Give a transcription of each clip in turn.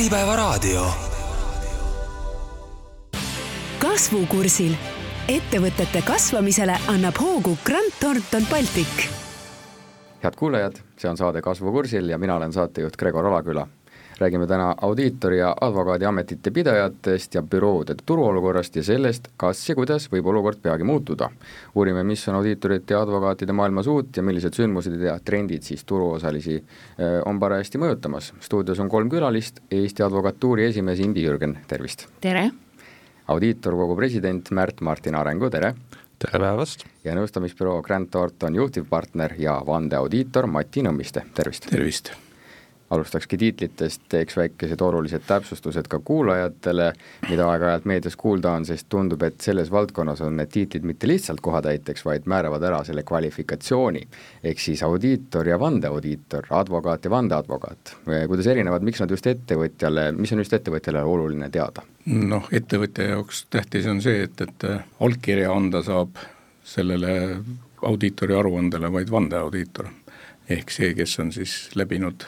Äripäevaraadio. kasvukursil ettevõtete kasvamisele annab hoogu Grant Thornton Baltic. head kuulajad, see on saade Kasvukursil ja mina olen saatejuht Gregor Alaküla räägime täna audiitori ja advokaadiametite pidajatest ja büroode turuolukorrast ja sellest, kas ja kuidas võib olukord peagi muutuda. uurime, mis on audiitorite ja advokaatide maailmas uut ja millised sündmused ja trendid siis turuosalisi eh, on parajasti mõjutamas. stuudios on kolm külalist, Eesti Advokatuuri esimees Indi Jürgen, tervist! tere! audiitorkogu president Märt-Martin Arengu, tere! tere päevast! ja nõustamisbüroo Grant Thornton juhtivpartner ja vandeaudiitor Mati Nõmmiste, tervist! tervist! Alustakski tiitlitest, teeks väikesed olulised täpsustused ka kuulajatele, mida aeg-ajalt meedias kuulda on, sest tundub, et selles valdkonnas on need tiitlid mitte lihtsalt kohatäiteks, vaid määravad ära selle kvalifikatsiooni. ehk siis audiitor ja vandeaudiitor, advokaat ja vandeadvokaat. kuidas erinevad, miks nad just ettevõtjale, mis on just ettevõtjale oluline teada? noh, ettevõtja jaoks tähtis on see, et, et allkirja anda saab sellele audiitori aruandele vaid vandeaudiitor. ehk see, kes on siis läbinud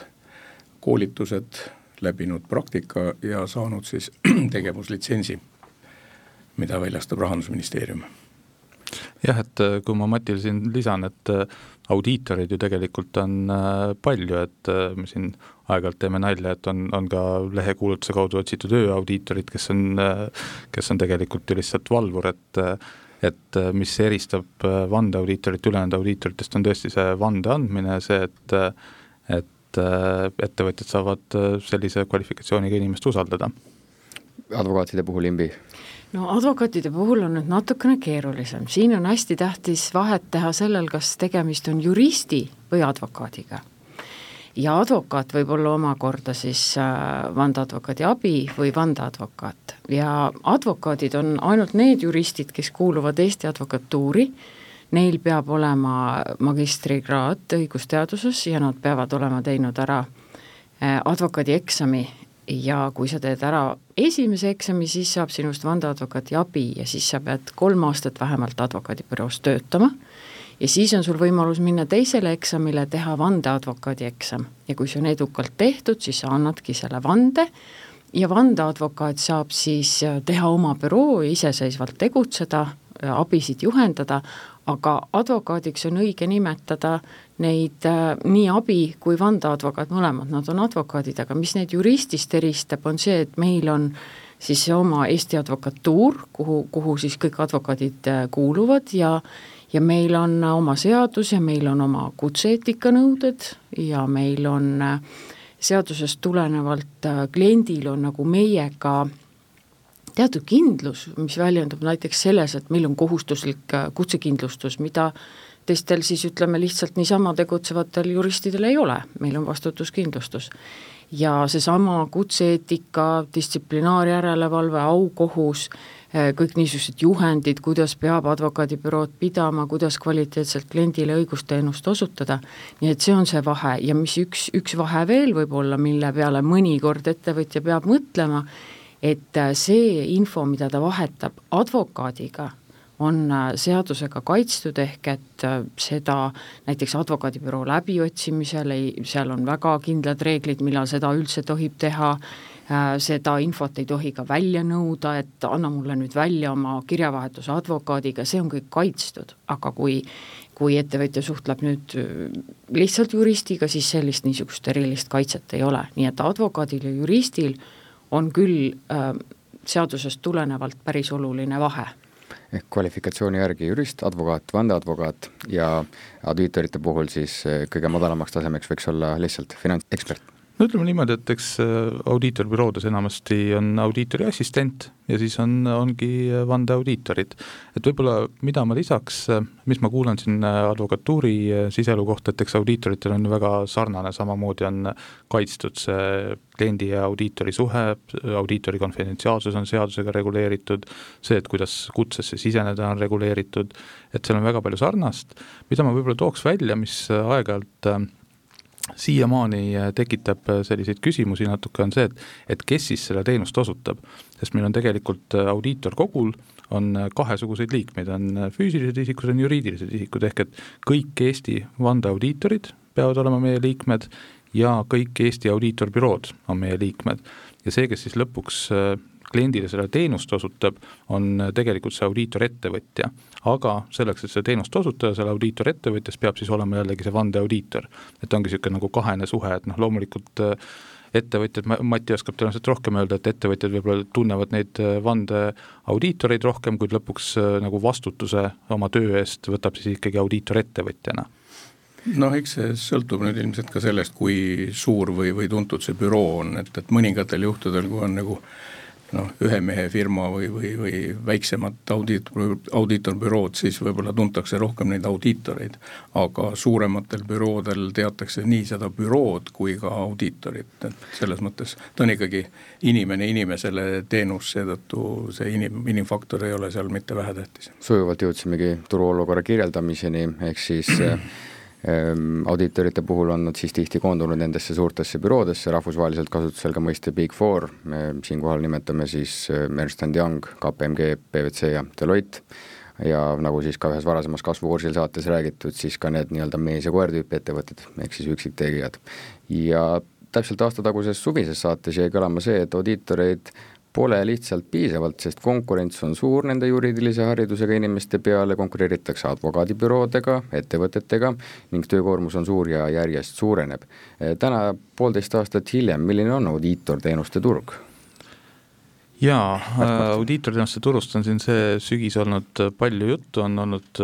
koolitused, läbinud praktika ja saanud siis tegevuslitsentsi, mida väljastab Rahandusministeerium. jah, et äh, kui ma Matile siin lisan, et äh, audiitoreid ju tegelikult on äh, palju, et me siin aeg-ajalt teeme nalja, et on, on ka lehekuulutuse kaudu otsitud ööaudiitorid, kes on, kes on tegelikult ju lihtsalt valvur, et et mis eristab vandeaudiitorit ülejäänud audiitoritest, on tõesti see vande andmine, see, et et et äh, ettevõtjad saavad äh, sellise kvalifikatsiooniga inimest usaldada. advokaatide puhul, Imbi? no advokaatide puhul on nüüd natukene keerulisem, siin on hästi tähtis vahet teha sellel, kas tegemist on juristi või advokaadiga. ja advokaat võib olla omakorda siis äh, vandeadvokaadi abi või vandeadvokaat ja advokaadid on ainult need juristid, kes kuuluvad Eesti Advokatuuri, neil peab olema magistrikraad õigusteaduses ja nad peavad olema teinud ära äh, advokaadieksami. Ja kui sa teed ära esimese eksami, siis saab sinust vandeadvokaadi abi ja siis sa pead kolm aastat vähemalt advokaadibüroos töötama. Ja siis on sul võimalus minna teisele eksamile, teha vandeadvokaadi eksam ja kui see on edukalt tehtud, siis sa annadki selle vande ja vandeadvokaat saab siis äh, teha oma büroo ja iseseisvalt tegutseda, äh, abisid juhendada, aga advokaadiks on õige nimetada neid äh, nii abi- kui vandeadvokaat, mõlemad nad on advokaadid, aga mis neid juristist eristab, on see, et meil on siis oma Eesti Advokatuur, kuhu, kuhu siis kõik advokaadid äh, kuuluvad ja ja meil on oma seadus ja meil on oma kutse-eetikanõuded ja meil on äh, seadusest tulenevalt äh, kliendil on nagu meiega äh, teatud kindlus, mis väljendub näiteks selles, et meil on kohustuslik äh, kutsekindlustus, mida teistel siis ütleme lihtsalt niisama tegutsevatel juristidel ei ole, meil on vastutuskindlustus. ja seesama kutse-eetika, distsiplinaarjärelevalve, aukohus, äh, kõik niisugused juhendid, kuidas peab advokaadibürood pidama, kuidas kvaliteetselt kliendile õigusteenust osutada, nii et see on see vahe ja mis üks, üks vahe veel võib olla, mille peale mõnikord ettevõtja peab mõtlema, et äh, see info, mida ta vahetab advokaadiga, on äh, seadusega kaitstud, ehk et äh, seda näiteks advokaadibüroo läbiotsimisel ei, seal on väga kindlad reeglid, millal seda üldse tohib teha, seda infot ei tohi ka välja nõuda, et anna mulle nüüd välja oma kirjavahetuse advokaadiga, see on kõik kaitstud, aga kui kui ettevõtja suhtleb nüüd lihtsalt juristiga, siis sellist niisugust erilist kaitset ei ole, nii et advokaadil ja juristil on küll äh, seadusest tulenevalt päris oluline vahe. Ehk kvalifikatsiooni järgi jurist, advokaat, vandeadvokaat ja audiitorite puhul siis äh, kõige madalamaks tasemeks võiks olla lihtsalt finantsekspert no ütleme niimoodi, et eks äh, audiitorbüroodes enamasti on audiitori assistent ja siis on, ongi vandeaudiitorid. et võib-olla, mida ma lisaks, äh, mis ma kuulen siin äh, advokatuuri siseelu kohta, et eks audiitoritel on ju väga sarnane, samamoodi on kaitstud see kliendi ja audiitori suhe, audiitori konfidentsiaalsus on seadusega reguleeritud, see, et kuidas kutsesse siseneda, on reguleeritud, et seal on väga palju sarnast, mida ma võib-olla tooks välja, mis aeg-ajalt siiamaani äh, tekitab äh, selliseid küsimusi natuke, on see, et et kes siis seda teenust osutab. sest meil on tegelikult äh, audiitorkogul on kahesuguseid liikmeid, on füüsilised isikud, on juriidilised isikud, ehk et kõik Eesti vandeaudiitorid peavad olema meie liikmed ja kõik Eesti audiitorbürood on meie liikmed. ja see, kes siis lõpuks kliendile seda teenust osutab, on tegelikult see audiitorettevõtja. aga selleks, et seda teenust osutada, seal audiitorettevõtjas peab siis olema jällegi see vandeaudiitor. et ongi niisugune nagu kahene suhe, et noh, loomulikult äh, ettevõtjad, Mati oskab tõenäoliselt rohkem öelda, et ettevõtjad võib-olla tunnevad neid äh, vandeaudiitoreid rohkem, kuid lõpuks äh, nagu vastutuse oma töö eest võtab siis ikkagi audiitorettevõtjana noh, eks see sõltub nüüd ilmselt ka sellest, kui suur või, või tuntud see büroo on, et, et mõningatel juhtudel, kui on nagu noh, ühe mehe firma või, või, või väiksemat audiitor, audiitorbürood, siis võib-olla tuntakse rohkem neid audiitoreid. aga suurematel büroodel teatakse nii seda bürood kui ka audiitorit, et selles mõttes ta on ikkagi inimene inimesele teenus, seetõttu see inim, inimfaktor ei ole seal mitte vähetähtis. sujuvalt jõudsimegi turuolukorra kirjeldamiseni, ehk siis Ehm, audiitorite puhul on nad siis tihti koondunud nendesse suurtesse büroodesse, rahvusvaheliselt kasutusel ka mõiste Big Four, siinkohal nimetame siis ehm, Ernst and Young, KPMG, PwC ja Deloitte, ja nagu siis ka ühes varasemas kasvukursil saates räägitud, siis ka need nii-öelda mees- ja koer tüüpi ettevõtted, ehk siis üksiktegijad. ja täpselt aasta taguses suvises saates jäi kõlama see, et audiitoreid pole lihtsalt piisavalt, sest konkurents on suur nende juriidilise haridusega inimeste peale, konkureeritakse advokaadibüroodega, ettevõtetega ning töökoormus on suur ja järjest suureneb. täna, poolteist aastat hiljem, milline on audiitorteenuste turg? jaa, audiitorteenuste turust on siin see sügis olnud palju juttu, on olnud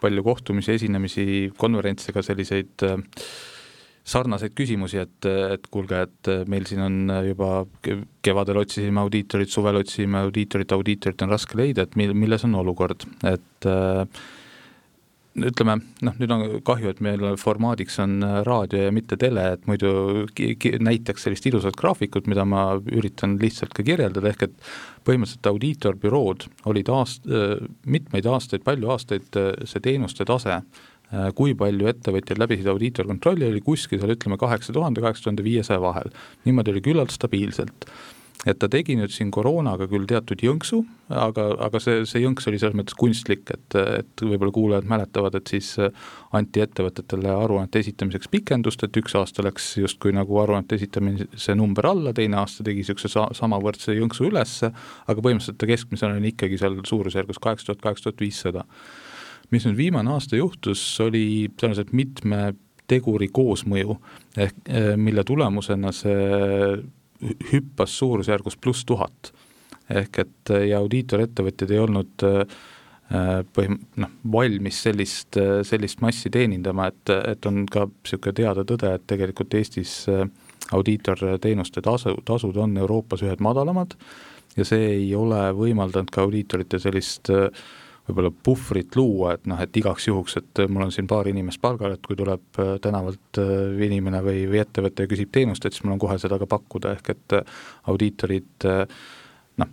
palju kohtumisi, esinemisi, konverentse, ka selliseid äh, sarnaseid küsimusi, et, et kuulge, et meil siin on juba kevadel otsisime audiitorit, suvel otsisime audiitorit, audiitorit on raske leida, et mil-, milles on olukord, et äh, ütleme, noh, nüüd on kahju, et meil formaadiks on raadio ja mitte tele, et muidu näitaks sellist ilusat graafikut, mida ma üritan lihtsalt ka kirjeldada, ehk et põhimõtteliselt audiitorbürood olid aast-, mitmeid aastaid, palju aastaid see teenuste tase Äh, kui palju ettevõtjaid läbisid audiitorkontrolli, oli kuskil seal ütleme kaheksa tuhande, kaheksa tuhande viiesaja vahel. niimoodi oli küllalt stabiilselt. et ta tegi nüüd siin koroonaga küll teatud jõnksu, aga, aga see, see jõnks oli selles mõttes kunstlik, et, et võib-olla kuulajad mäletavad, et siis äh, anti ettevõtetele aruannete esitamiseks pikendust, et üks aasta läks justkui nagu aruannete esitamise number alla, teine aasta tegi niisuguse sa-, samavõrdse jõnksu ülesse, aga põhimõtteliselt ta keskmisena oli ikkagi seal suurusjärgus kaheksa tuhat, kaheksa tuhat viissada mis nüüd viimane aasta juhtus, oli tõenäoliselt mitme teguri koosmõju, ehk eh, mille tulemusena see hüppas suurusjärgus pluss tuhat. ehk et ja audiitorettevõtjad ei olnud eh, põhim-, noh, valmis sellist, sellist massi teenindama, et, et on ka niisugune teada tõde, et tegelikult Eestis eh, audiitorteenuste tasu, tasud on Euroopas ühed madalamad ja see ei ole võimaldanud ka audiitorite sellist äh, võib-olla puhvrit luua, et noh, et igaks juhuks, et mul on siin paar inimest palgal, et kui tuleb äh, tänavalt äh, inimene või, või ettevõte ja küsib teenust, et siis mul on kohe seda ka pakkuda, ehk et äh, audiitorid noh,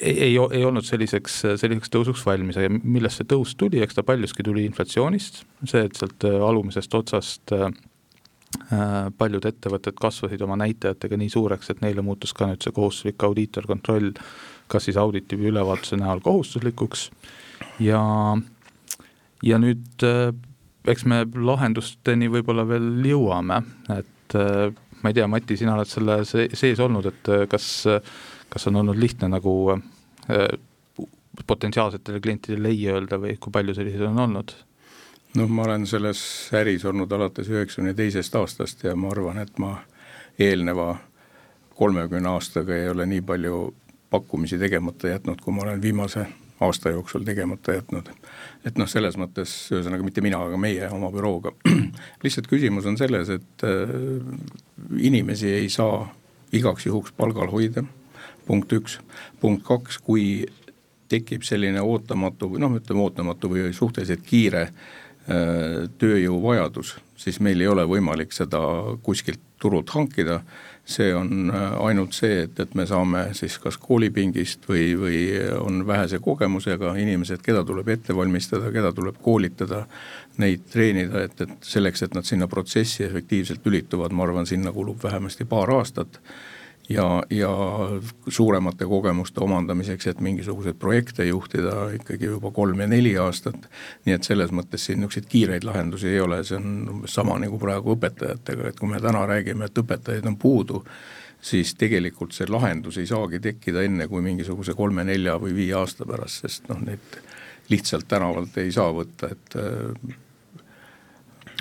ei, ei, ei olnud selliseks, selliseks tõusuks valmis. Ja millest see tõus tuli, eks ta paljuski tuli inflatsioonist, see, et sealt alumisest otsast paljud ettevõtted kasvasid oma näitajatega nii suureks, et neile muutus ka nüüd see kohustuslik audiitorkontroll kas siis auditi või ülevaatuse näol kohustuslikuks ja, ja nüüd äh, eks me lahendusteni võib-olla veel jõuame, et äh, ma ei tea, Mati, sina oled selle sees olnud, et äh, kas, kas on olnud lihtne nagu potentsiaalsetele klientidele ei öelda või kui palju selliseid on olnud? noh, ma olen selles äris olnud alates üheksakümne teisest aastast ja ma arvan, et ma eelneva kolmekümne aastaga ei ole nii palju pakkumisi tegemata jätnud, kui ma olen viimase aasta jooksul tegemata jätnud. et noh, selles mõttes ühesõnaga mitte mina, aga meie oma bürooga. lihtsalt küsimus on selles, et äh, inimesi ei saa igaks juhuks palgal hoida, punkt üks. punkt kaks, kui tekib selline ootamatu või noh, ütleme ootamatu või suhteliselt kiire äh, tööjõuvajadus, siis meil ei ole võimalik seda kuskilt turult hankida see on äh, ainult see, et, et me saame siis kas koolipingist või, või on vähese kogemusega inimesed, keda tuleb ette valmistada, keda tuleb koolitada, neid treenida, et, et selleks, et nad sinna protsessi efektiivselt lülituvad, ma arvan, sinna kulub vähemasti paar aastat ja, ja suuremate kogemuste omandamiseks, et mingisuguseid projekte juhtida ikkagi juba kolm ja neli aastat, nii et selles mõttes siin niisuguseid kiireid lahendusi ei ole, see on umbes sama nagu praegu õpetajatega, et kui me täna räägime, et õpetajaid on puudu, siis tegelikult see lahendus ei saagi tekkida enne kui mingisuguse kolme-nelja või viie aasta pärast, sest noh, neid lihtsalt tänavalt ei saa võtta, et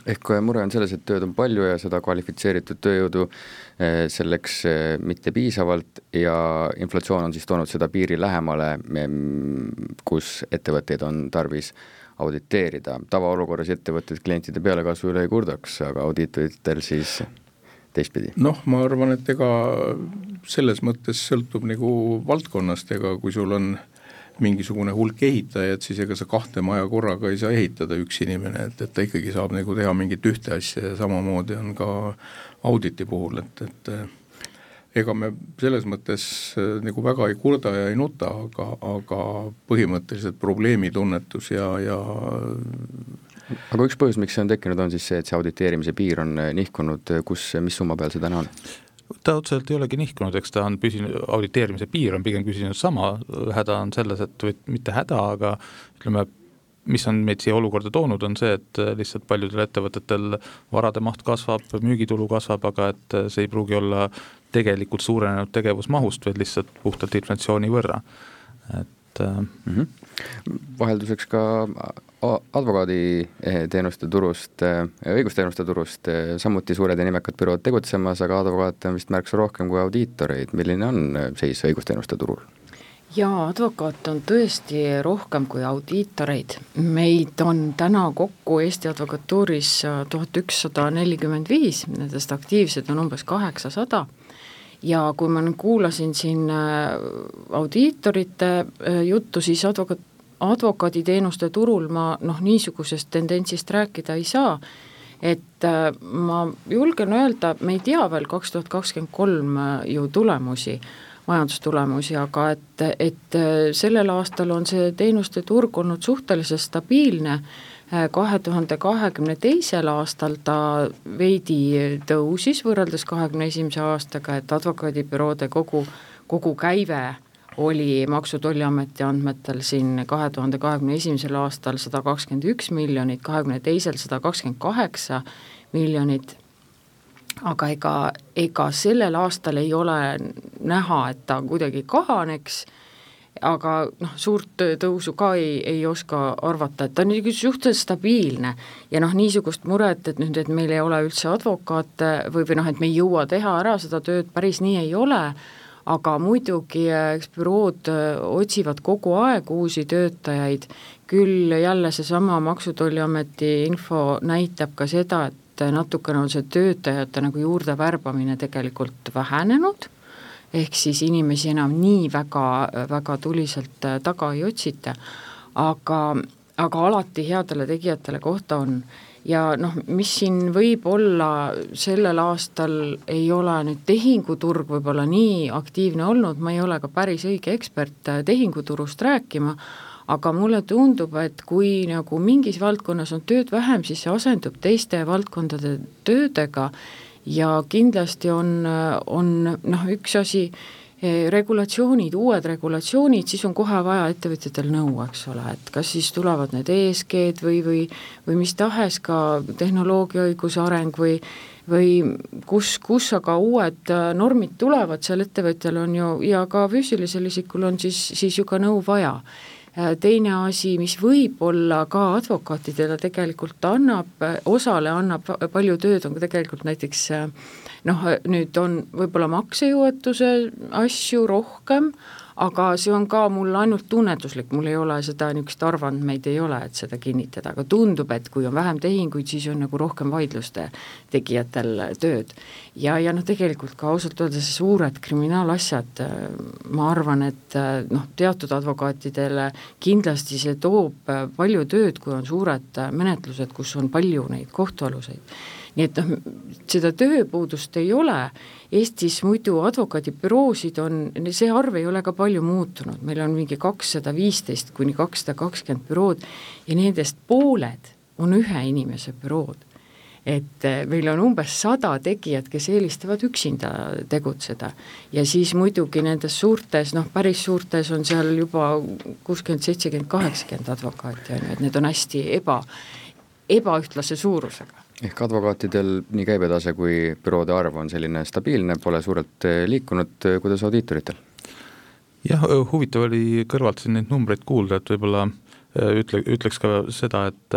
ehk mure on selles, et tööd on palju ja seda kvalifitseeritud tööjõudu eh, selleks eh, mitte piisavalt ja inflatsioon on siis toonud seda piiri lähemale, kus ettevõtteid on tarvis auditeerida. tavaolukorras ettevõtted klientide pealekasvu üle ei kurdaks, aga audiitoritel siis teistpidi? noh, ma arvan, et ega selles mõttes sõltub nagu valdkonnast, ega kui sul on äh, mingisugune hulk ehitajaid, siis ega sa kahte maja korraga ei saa ehitada, üks inimene, et, et ta ikkagi saab nagu teha mingit ühte asja ja samamoodi on ka auditi puhul, et, et ega me selles mõttes äh, nagu väga ei kurda ja ei nuta, aga, aga põhimõtteliselt probleemitunnetus ja, ja aga üks põhjus, miks see on tekkinud, on siis see, et see auditeerimise piir on nihkunud, kus, mis summa peal see täna on? Ta otseselt ei olegi nihkunud, eks ta on püsinud, auditeerimise piir on pigem püsinud sama, häda on selles, et või mitte häda, aga ütleme, mis on meid siia olukorda toonud, on see, et lihtsalt paljudel ettevõtetel varade maht kasvab, müügitulu kasvab, aga et see ei pruugi olla tegelikult suurenenud tegevusmahust, vaid lihtsalt puhtalt inflatsiooni võrra. et mm -hmm. vahelduseks ka advokaaditeenuste turust, õigusteenuste turust samuti suured ja nimekad bürood tegutsemas, aga advokaate on vist märksa rohkem kui audiitoreid, milline on seis õigusteenuste turul? jaa, advokaate on tõesti rohkem kui audiitoreid, meid on täna kokku Eesti Advokatuuris tuhat ükssada nelikümmend viis, nendest aktiivsed on umbes kaheksasada ja kui ma nüüd kuulasin siin äh, audiitorite äh, juttu, siis advokaat, advokaaditeenuste turul ma noh, niisugusest tendentsist rääkida ei saa, et äh, ma julgen öelda, me ei tea veel kaks tuhat kakskümmend kolm ju tulemusi, majandustulemusi, aga et, et sellel aastal on see teenuste turg olnud suhteliselt stabiilne, kahe tuhande kahekümne teisel aastal ta veidi tõusis võrreldes kahekümne esimese aastaga, et advokaadibüroode kogu, kogu käive oli Maksu- ja Tolliameti andmetel siin kahe tuhande kahekümne esimesel aastal sada kakskümmend üks miljonit, kahekümne teisel sada kakskümmend kaheksa miljonit, aga ega, ega sellel aastal ei ole näha, et ta kuidagi kahaneks, aga noh, suurt tõusu ka ei, ei oska arvata, et ta on niisugune suhteliselt stabiilne. Ja noh, niisugust muret, et nüüd, et meil ei ole üldse advokaate või, või noh, et me ei jõua teha ära seda tööd, päris nii ei ole aga muidugi eks bürood äh, otsivad kogu aeg uusi töötajaid, küll jälle seesama Maksu- ja Tolliameti info näitab ka seda, et natukene on see töötajate nagu juurde värbamine tegelikult vähenenud, ehk siis inimesi enam nii väga, väga tuliselt äh, taga ei otsita, aga, aga alati headele tegijatele kohta on. Ja noh, mis siin võib olla, sellel aastal ei ole nüüd tehinguturg võib-olla nii aktiivne olnud, ma ei ole ka päris õige ekspert äh, tehinguturust rääkima, aga mulle tundub, et kui nagu mingis valdkonnas on tööd vähem, siis see asendub teiste valdkondade töödega ja kindlasti on, on noh, üks asi, Eh, regulatsioonid, uued regulatsioonid, siis on kohe vaja ettevõtjatel nõu, eks ole, et kas siis tulevad need ESG-d või, või või mis tahes ka tehnoloogiaõiguse areng või või kus, kus aga uued äh, normid tulevad, seal ettevõtjal on ju, ja ka füüsilisel isikul on siis, siis ju ka nõu vaja. Äh, teine asi, mis võib-olla ka advokaatidele tegelikult annab, osale annab palju tööd, on ka tegelikult näiteks äh, noh, nüüd on võib-olla maksejõuetuse asju rohkem, aga see on ka mul ainult tunnetuslik, mul ei ole seda niisugust arvandmeid ei ole, et seda kinnitada, aga tundub, et kui on vähem tehinguid, siis on nagu rohkem vaidluste tegijatel tööd. ja, ja noh, tegelikult ka ausalt öeldes suured kriminaalasjad, ma arvan, et noh, teatud advokaatidele kindlasti see toob palju tööd, kui on suured menetlused, kus on palju neid kohtualuseid nii et noh, seda tööpuudust ei ole, Eestis muidu advokaadibüroosid on, see arv ei ole ka palju muutunud, meil on mingi kakssada viisteist kuni kakssada kakskümmend bürood ja nendest pooled on ühe inimese bürood. Et eh, meil on umbes sada tegijat, kes eelistavad üksinda tegutseda. ja siis muidugi nendes suurtes, noh päris suurtes on seal juba kuuskümmend, seitsekümmend, kaheksakümmend advokaati, on ju, et need on hästi eba, ebaühtlase suurusega ehk advokaatidel nii käibetase kui büroode arv on selline stabiilne, pole suurelt eh, liikunud, kuidas audiitoritel? jah, huvitav oli kõrvalt siin neid numbreid kuulda, et võib-olla ütle, ütleks ka seda, et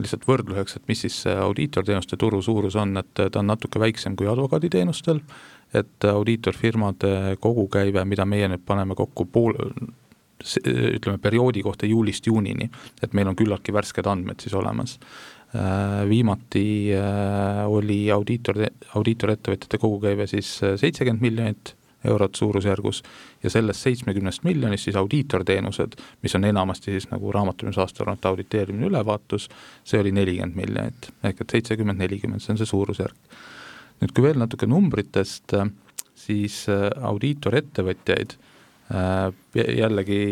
lihtsalt võrdluseks, et mis siis see audiitorteenuste turu suurus on, et ta on natuke väiksem kui advokaaditeenustel, et audiitorfirmade kogukäive, mida meie nüüd paneme kokku pool, ütleme perioodi kohta juulist juunini, et meil on küllaltki värsked andmed siis olemas. Äh, viimati äh, oli audiitor, audiitorettevõtjate kogukäive siis äh, seitsekümmend miljonit eurot suurusjärgus ja sellest seitsmekümnest miljonist siis audiitorteenused, mis on enamasti siis nagu raamatupidamisaasta auditeerimine, ülevaatus, see oli nelikümmend miljonit, ehk et seitsekümmend, nelikümmend, see on see suurusjärk. nüüd, kui veel natuke numbritest, siis audiitorettevõtjaid jällegi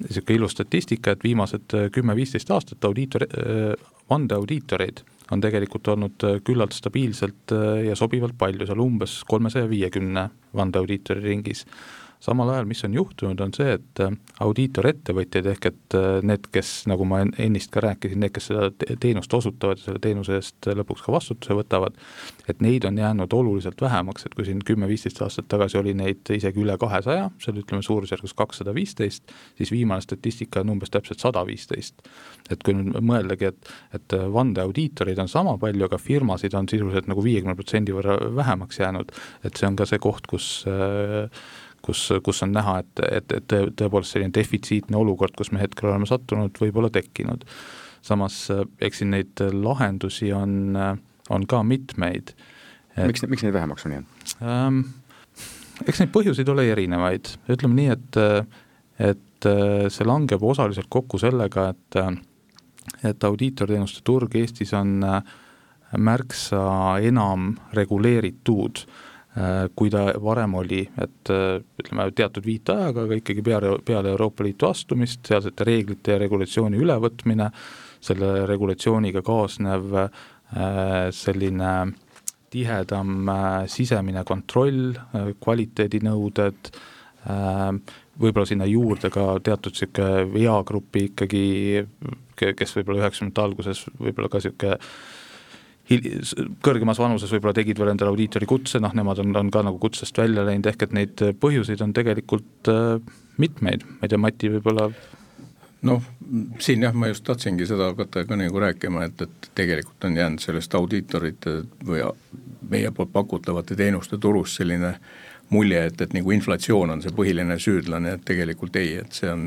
niisugune ilus statistika, et viimased kümme-viisteist aastat audiitor, vandeaudiitoreid on tegelikult olnud äh, küllalt stabiilselt äh, ja sobivalt palju, seal umbes kolmesaja viiekümne vandeaudiitori ringis samal ajal, mis on juhtunud, on see, et äh, audiitorettevõtjad ehk et äh, need, kes, nagu ma ennist ka rääkisin, need, kes seda teenust osutavad ja selle teenuse eest lõpuks ka vastutuse võtavad, et neid on jäänud oluliselt vähemaks, et kui siin kümme-viisteist aastat tagasi oli neid isegi üle kahesaja, seal ütleme suurusjärgus kakssada viisteist, siis viimane statistika on umbes täpselt sada viisteist. et kui nüüd mõeldagi, et, et vandeaudiitoreid on sama palju, aga firmasid on sisuliselt nagu viiekümne protsendi võrra vähemaks jäänud, et see on ka see koht, kus äh, kus, kus on näha, et, et, et tõepoolest selline defitsiitne olukord, kus me hetkel oleme sattunud, võib olla tekkinud. samas eks siin neid lahendusi on, on ka mitmeid. miks, miks neid vähemaks on jäänud ähm,? eks neid põhjuseid ole erinevaid, ütleme nii, et, et see langeb osaliselt kokku sellega, et et audiitorteenuste turg Eestis on märksa enam reguleeritud äh, Äh, kui ta varem oli, et äh, ütleme, teatud viitajaga, aga ikkagi peale, peale Euroopa Liitu astumist, sealsete reeglite ja regulatsiooni ülevõtmine, selle regulatsiooniga kaasnev äh, selline tihedam sisemine kontroll, kvaliteedinõuded, võib-olla sinna juurde ka teatud niisugune veagrupi ikkagi, kes võib-olla üheksakümnendate alguses võib-olla ka niisugune kõrgemas vanuses võib-olla tegid veel endale audiitori kutse, noh nemad on, on ka nagu kutsest välja läinud, ehk et neid põhjuseid on tegelikult äh, mitmeid, ma ei tea, Mati võib-olla noh, siin jah, ma just tahtsingi seda hakata ka nagu rääkima, et, et tegelikult on jäänud sellest audiitorite või meie poolt pakutavate teenuste turust selline mulje, et, et nagu inflatsioon on see põhiline süüdlane, et tegelikult ei, et see on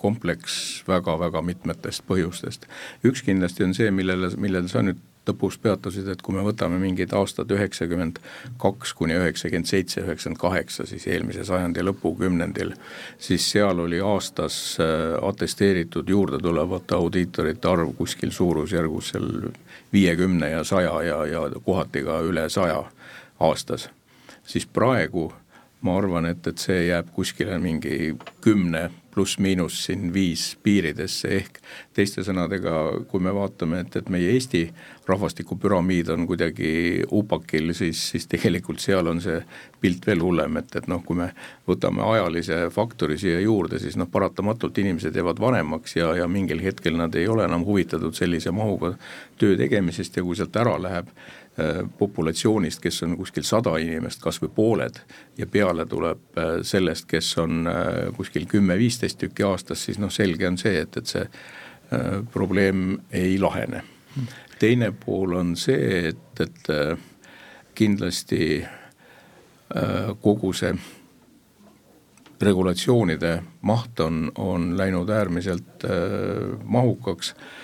kompleks väga-väga mitmetest põhjustest. üks kindlasti on see, millele, millele sa nüüd lõpus peatusid, et kui me võtame mingid aastad üheksakümmend kaks kuni üheksakümmend seitse, üheksakümmend kaheksa, siis eelmise sajandi lõpukümnendil, siis seal oli aastas äh, atesteeritud juurde tulevate audiitorite arv kuskil suurusjärgus seal viiekümne ja saja ja, ja kohati ka üle saja aastas. siis praegu ma arvan, et, et see jääb kuskile mingi kümne pluss-miinus siin viis piiridesse, ehk teiste sõnadega, kui me vaatame, et, et meie Eesti rahvastikupüramiid on kuidagi upakil, siis, siis tegelikult seal on see pilt veel hullem, et, et noh, kui me võtame ajalise faktori siia juurde, siis noh, paratamatult inimesed jäävad vanemaks ja, ja mingil hetkel nad ei ole enam huvitatud sellise mahuga töö tegemisest ja kui sealt ära läheb Äh, populatsioonist, kes on kuskil sada inimest, kas või pooled, ja peale tuleb äh, sellest, kes on äh, kuskil kümme-viisteist tükki aastas, siis noh, selge on see, et, et see probleem ei lahene. teine pool on see, et, et kindlasti kogu see regulatsioonide maht on, on läinud äärmiselt mahukaks Äh,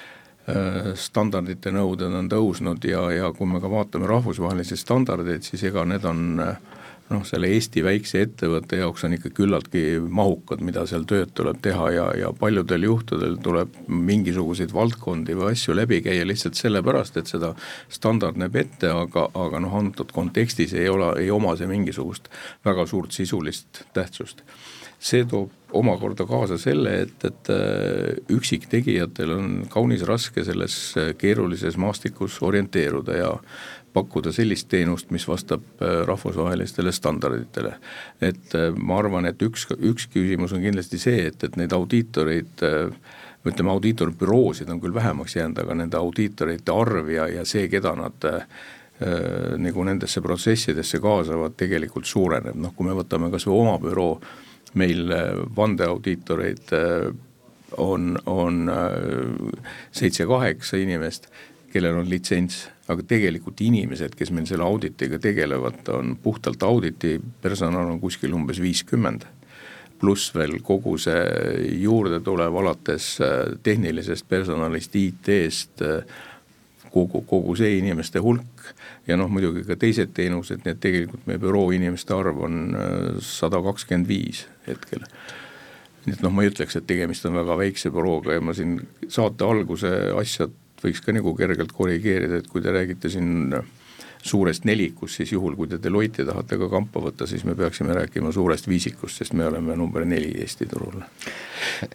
standardite nõuded on tõusnud ja, ja kui me ka vaatame rahvusvahelisi standardeid, siis ega need on äh, noh, selle Eesti väikse ettevõtte jaoks on ikka küllaltki mahukad, mida seal tööd tuleb teha ja, ja paljudel juhtudel tuleb mingisuguseid valdkondi või asju läbi käia lihtsalt sellepärast, et seda standard näeb ette, aga, aga noh, antud kontekstis ei ole, ei oma see mingisugust väga suurt sisulist tähtsust. See toob omakorda kaasa selle, et, et äh, üksiktegijatel on kaunis raske selles keerulises maastikus orienteeruda ja pakkuda sellist teenust, mis vastab äh, rahvusvahelistele standarditele. et ma arvan, et üks, üks küsimus on kindlasti see, et, et neid audiitoreid ütleme, audiitorbüroosid on küll vähemaks jäänud, aga nende audiitorite arv ja, ja see, keda nad äh, nagu nendesse protsessidesse kaasavad, tegelikult suureneb, noh kui me võtame kas või oma büroo äh,, meil äh, vandeaudiitoreid äh, on, on äh, seitse-kaheksa inimest, kellel on litsents, aga tegelikult inimesed, kes meil selle auditiga tegelevad, on puhtalt auditi personal on kuskil umbes viiskümmend pluss veel kogu see juurde tulev alates tehnilisest personalist, IT-st, kogu, kogu see inimeste hulk ja noh, muidugi ka teised teenused, nii et tegelikult meie büroo inimeste arv on sada kakskümmend viis hetkel. nii et noh, ma ei ütleks, et tegemist on väga väikse bürooga ja ma siin saate alguse asjad võiks ka nagu kergelt korrigeerida, et kui te räägite siin suurest nelikust, siis juhul, kui te Deloitte tahate ka kampa võtta, siis me peaksime rääkima suurest viisikust, sest me oleme number neli Eesti turul.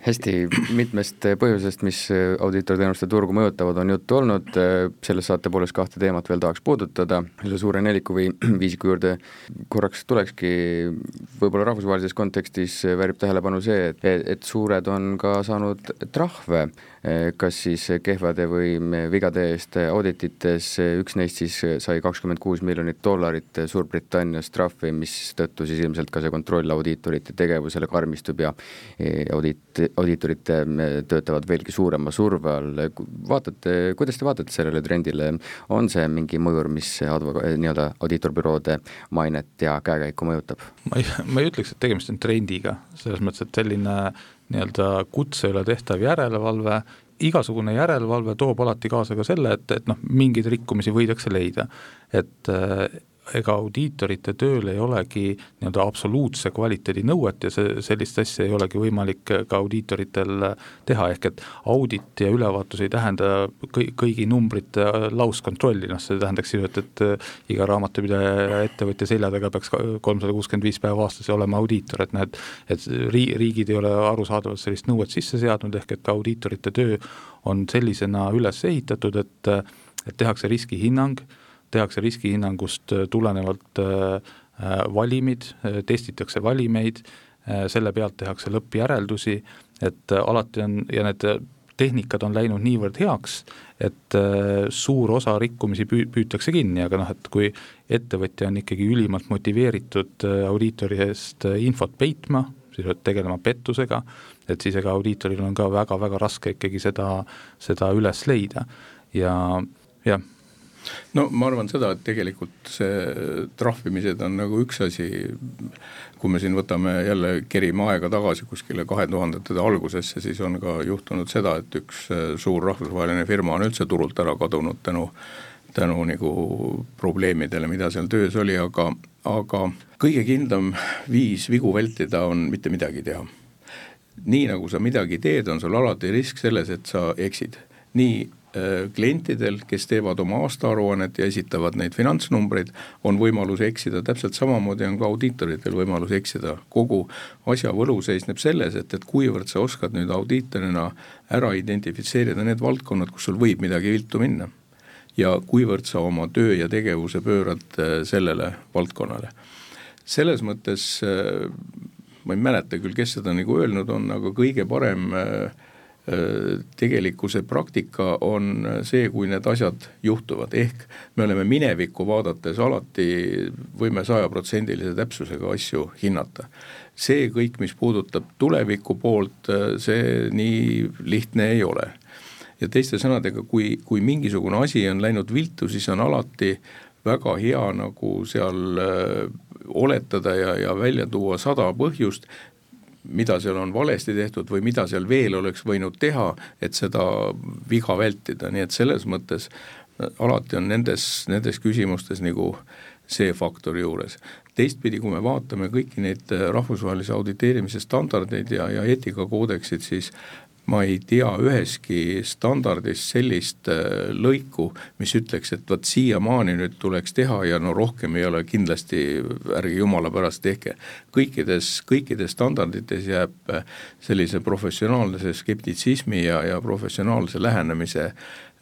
Hästi, mitmest põhjusest, mis audiitorteenuste turgu mõjutavad, on juttu olnud, selles saate poolest kahte teemat veel tahaks puudutada, selle suure neliku või viisiku juurde korraks tulekski, võib-olla rahvusvahelises kontekstis väärib tähelepanu see, et, et suured on ka saanud trahve kas siis kehvade või vigade eest auditites, üks neist siis sai kakskümmend kuus miljonit dollarit Suurbritannias trahvi, mistõttu siis ilmselt ka see kontroll audiitorite tegevusele karmistub ja audiit, audiitorid töötavad veelgi suurema surve all, vaatate, kuidas te vaatate sellele trendile, on see mingi mõjur, mis advoka-, nii-öelda audiitorbüroode mainet ja käekäiku mõjutab? ma ei, ma ei ütleks, et tegemist on trendiga, selles mõttes, et selline nii-öelda kutse üle tehtav järelevalve, igasugune järelevalve toob alati kaasa ka selle, et, et noh, mingeid rikkumisi võidakse leida. et ega audiitorite tööl ei olegi nii-öelda absoluutse kvaliteedi nõuet ja see, sellist asja ei olegi võimalik ka audiitoritel teha, ehk et audit ja ülevaatus ei tähenda kõi-, kõigi numbrite lauskontrolli, noh see tähendaks ju, et, et iga raamatupidaja ettevõtja selja taga peaks kolmsada kuuskümmend viis päeva aastas olema audiitor, et noh, et et ri-, riigid ei ole arusaadavalt sellist nõuet sisse seadnud, ehk et ka audiitorite töö on sellisena üles ehitatud, et et tehakse riskihinnang, tehakse riskihinnangust äh, tulenevalt äh, äh, valimid, testitakse valimeid, selle pealt tehakse lõppjäreldusi, et alati on ja need tehnikad on läinud niivõrd heaks, et suur osa rikkumisi püü-, püütakse kinni, aga noh, et kui ettevõtja on ikkagi ülimalt motiveeritud audiitori eest infot peitma, siis tegelema pettusega, et siis ega audiitoril on ka väga-väga raske ikkagi seda, seda üles leida. Ja jah no ma arvan seda, et tegelikult see trahvimised on nagu üks asi, kui me siin võtame jälle, kerime aega tagasi kuskile kahe tuhandete algusesse, siis on ka juhtunud seda, et üks äh, suur rahvusvaheline firma on üldse turult ära kadunud tänu tänu nagu probleemidele, mida seal töös oli, aga, aga kõige kindlam viis vigu vältida on mitte midagi teha. nii nagu sa midagi teed, on sul alati risk selles, et sa eksid. nii klientidel, kes teevad oma aastaaruannet ja esitavad neid finantsnumbreid, on võimalus eksida, täpselt samamoodi on ka audiitoritel võimalus eksida. kogu asja võlu seisneb selles, et, et kuivõrd sa oskad nüüd audiitorina ära identifitseerida need valdkonnad, kus sul võib midagi viltu minna. ja kuivõrd sa oma töö ja tegevuse pöörad äh, sellele valdkonnale. selles mõttes äh, ma ei mäleta küll, kes seda nagu öelnud on, aga kõige parem äh, Äh, tegelikkuse praktika on see, kui need asjad juhtuvad, ehk me oleme minevikku vaadates alati, võime sajaprotsendilise täpsusega asju hinnata. see kõik, mis puudutab tuleviku poolt, see nii lihtne ei ole. ja teiste sõnadega, kui, kui mingisugune asi on läinud viltu, siis on alati väga hea nagu seal äh, oletada ja, ja välja tuua sada põhjust, mida seal on valesti tehtud või mida seal veel oleks võinud teha, et seda viga vältida, nii et selles mõttes alati on nendes, nendes küsimustes nagu see faktor juures. teistpidi, kui me vaatame kõiki neid rahvusvahelise auditeerimise standardeid ja, ja eetikakoodeksid, siis ma ei tea üheski standardis sellist äh, lõiku, mis ütleks, et vot siiamaani nüüd tuleks teha ja no rohkem ei ole kindlasti, ärge jumala pärast tehke. kõikides, kõikides standardites jääb äh, sellise professionaalse skeptitsismi ja, ja professionaalse lähenemise Äh,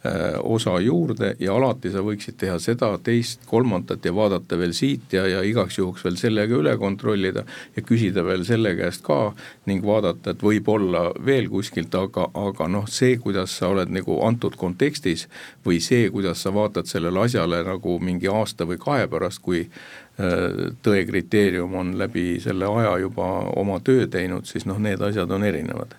osa juurde ja alati sa võiksid teha seda, teist, kolmandat ja vaadata veel siit ja, ja igaks juhuks veel sellega üle kontrollida ja küsida veel selle käest ka ning vaadata, et võib-olla veel kuskilt, aga, aga noh, see, kuidas sa oled nagu antud kontekstis või see, kuidas sa vaatad sellele asjale nagu mingi aasta või kahe pärast, kui äh, tõe kriteerium on läbi selle aja juba oma töö teinud, siis noh, need asjad on erinevad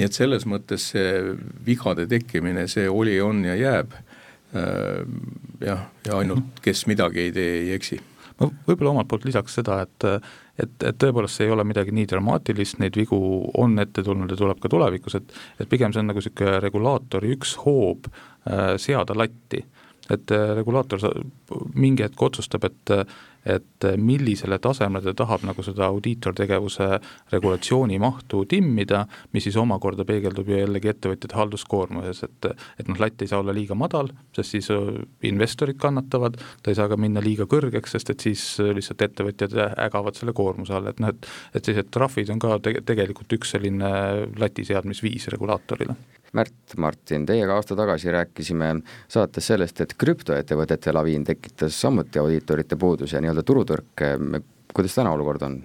nii et selles mõttes see vigade tekkimine, see oli, on ja jääb. Äh, jah, ja ainult, kes midagi ei tee, ei eksi ma võib-olla omalt poolt lisaks seda, et, et, et tõepoolest see ei ole midagi nii dramaatilist, neid vigu on ette tulnud ja tuleb ka tulevikus, et et pigem see on nagu niisugune regulaatori üks hoob äh, seada latti. et äh, regulaator mingi hetk otsustab, et et millisele tasemele ta tahab nagu seda audiitortegevuse regulatsiooni mahtu timmida, mis siis omakorda peegeldub ju jällegi ettevõtjate halduskoormuses, et et noh, latt ei saa olla liiga madal, sest siis äh, investorid kannatavad, ta ei saa ka minna liiga kõrgeks, sest et siis äh, lihtsalt ettevõtjad ägavad selle koormuse all, et noh, et et sellised trahvid on ka te tegelikult üks selline lati seadmisviis regulaatorile Märt Martin, teiega aasta tagasi rääkisime saates sellest, et krüptoettevõtete laviin tekitas samuti audiitorite puuduse ja nii-öelda turutõrke, kuidas täna olukord on?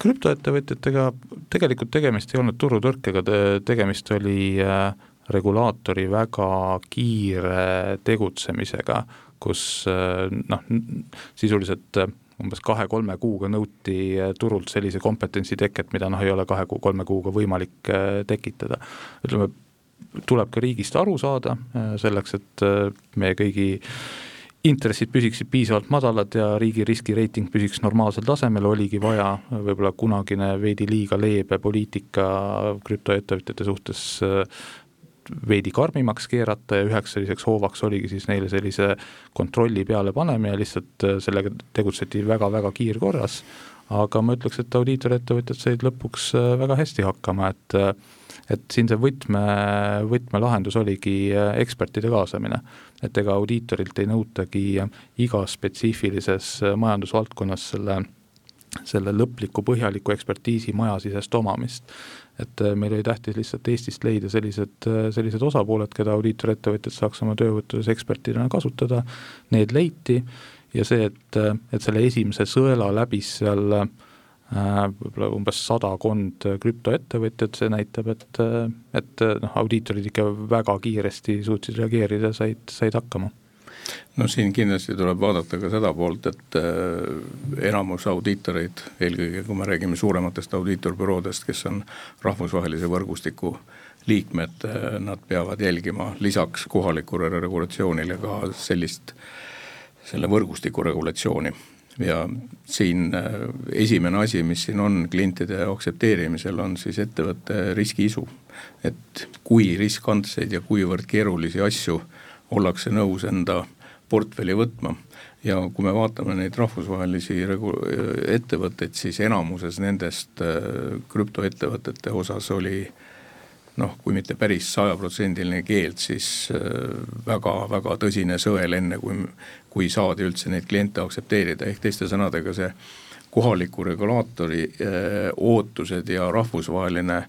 krüptoettevõtjatega tegelikult tegemist ei olnud turutõrkega, tegemist oli äh, regulaatori väga kiire tegutsemisega, kus äh, noh, sisuliselt äh, umbes kahe-kolme kuuga nõuti eh, turult sellise kompetentsi teket, mida noh, ei ole kahe-kolme kuuga võimalik eh, tekitada. ütleme, tuleb ka riigist aru saada, eh, selleks et meie kõigi intressid püsiksid piisavalt madalad ja riigi riskireiting püsiks normaalsel tasemel, oligi vaja võib-olla kunagine veidi liiga leebe poliitika krüptoettevõtjate suhtes veidi karmimaks keerata ja üheks selliseks hoovaks oligi siis neile sellise kontrolli peale panemine, lihtsalt äh, sellega tegutseti väga-väga kiirkorras, aga ma ütleks, et audiitorettevõtjad said lõpuks äh, väga hästi hakkama, et äh, et siin see võtme, võtmelahendus oligi ekspertide kaasamine. et ega audiitorilt ei nõutagi igas spetsiifilises majandusvaldkonnas selle selle lõpliku põhjaliku ekspertiisi majasisest omamist et äh, meil oli tähtis lihtsalt Eestist leida sellised, äh, sellised osapooled, keda audiitorettevõtjad saaks oma töövõttudes ekspertidena kasutada, need leiti ja see, et, äh, et selle esimese sõela läbis seal võib-olla umbes sadakond krüptoettevõtjat, see näitab, et, et noh, audiitorid ikka väga kiiresti suutsid reageerida, said, said hakkama no siin kindlasti tuleb vaadata ka seda poolt, et äh, enamus audiitoreid, eelkõige kui me räägime suurematest audiitorbüroodest, kes on rahvusvahelise võrgustiku liikmed, äh, nad peavad jälgima lisaks kohalikule regulatsioonile ka sellist, selle võrgustiku regulatsiooni ja siin äh, esimene asi, mis siin on klientide aktsepteerimisel, on siis ettevõtte riskiisu. et kui riskantseid ja kuivõrd keerulisi asju ollakse nõus enda portfelli võtma. ja kui me vaatame neid rahvusvahelisi regu-, ettevõtteid, siis enamuses nendest äh, krüptoettevõtete osas oli noh, kui mitte päris sajaprotsendiline keeld, siis väga-väga äh, tõsine sõel, enne kui, kui saadi üldse neid kliente aktsepteerida, ehk teiste sõnadega see kohaliku regulaatori öö, äh, ootused ja rahvusvaheline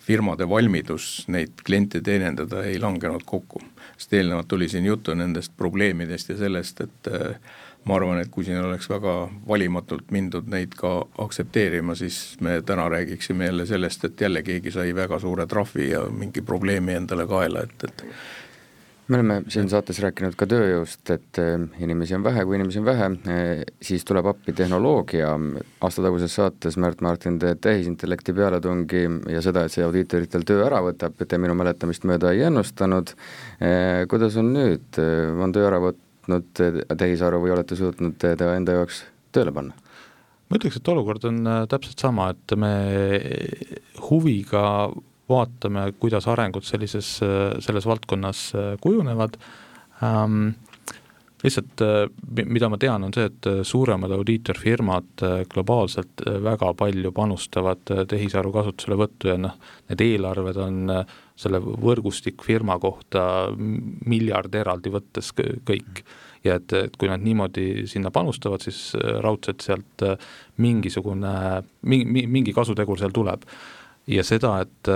firmade valmidus neid kliente teenindada ei langenud kokku sest eelnevalt oli siin juttu nendest probleemidest ja sellest, et äh, ma arvan, et kui siin oleks väga valimatult mindud neid ka aktsepteerima, siis me täna räägiksime jälle sellest, et jälle keegi sai väga suure trahvi ja mingi probleemi endale kaela, et, et me oleme siin saates rääkinud ka tööjõust, et eh, inimesi on vähe, kui inimesi on vähe, eh, siis tuleb appi tehnoloogia, aastataguses saates Märt Martin te tehisintellekti pealetungi ja seda, et see audiitoritel töö ära võtab, te minu mäletamist mööda ei ennustanud, eh, kuidas on nüüd, on töö ära võtnud tehisaru või olete suutnud teda enda jaoks tööle panna? ma ütleks, et olukord on täpselt sama, et me huviga vaatame, kuidas arengud sellises, selles valdkonnas äh, kujunevad ähm,. lihtsalt mida ma tean, on see, et suuremad audiitorfirmad globaalselt väga palju panustavad tehisaru kasutuselevõttu ja noh, need eelarved on selle võrgustikfirma kohta miljard eraldi võttes kõik. ja et, et kui nad niimoodi sinna panustavad, siis raudselt sealt mingisugune, mingi, mingi kasutegur seal tuleb ja seda, et,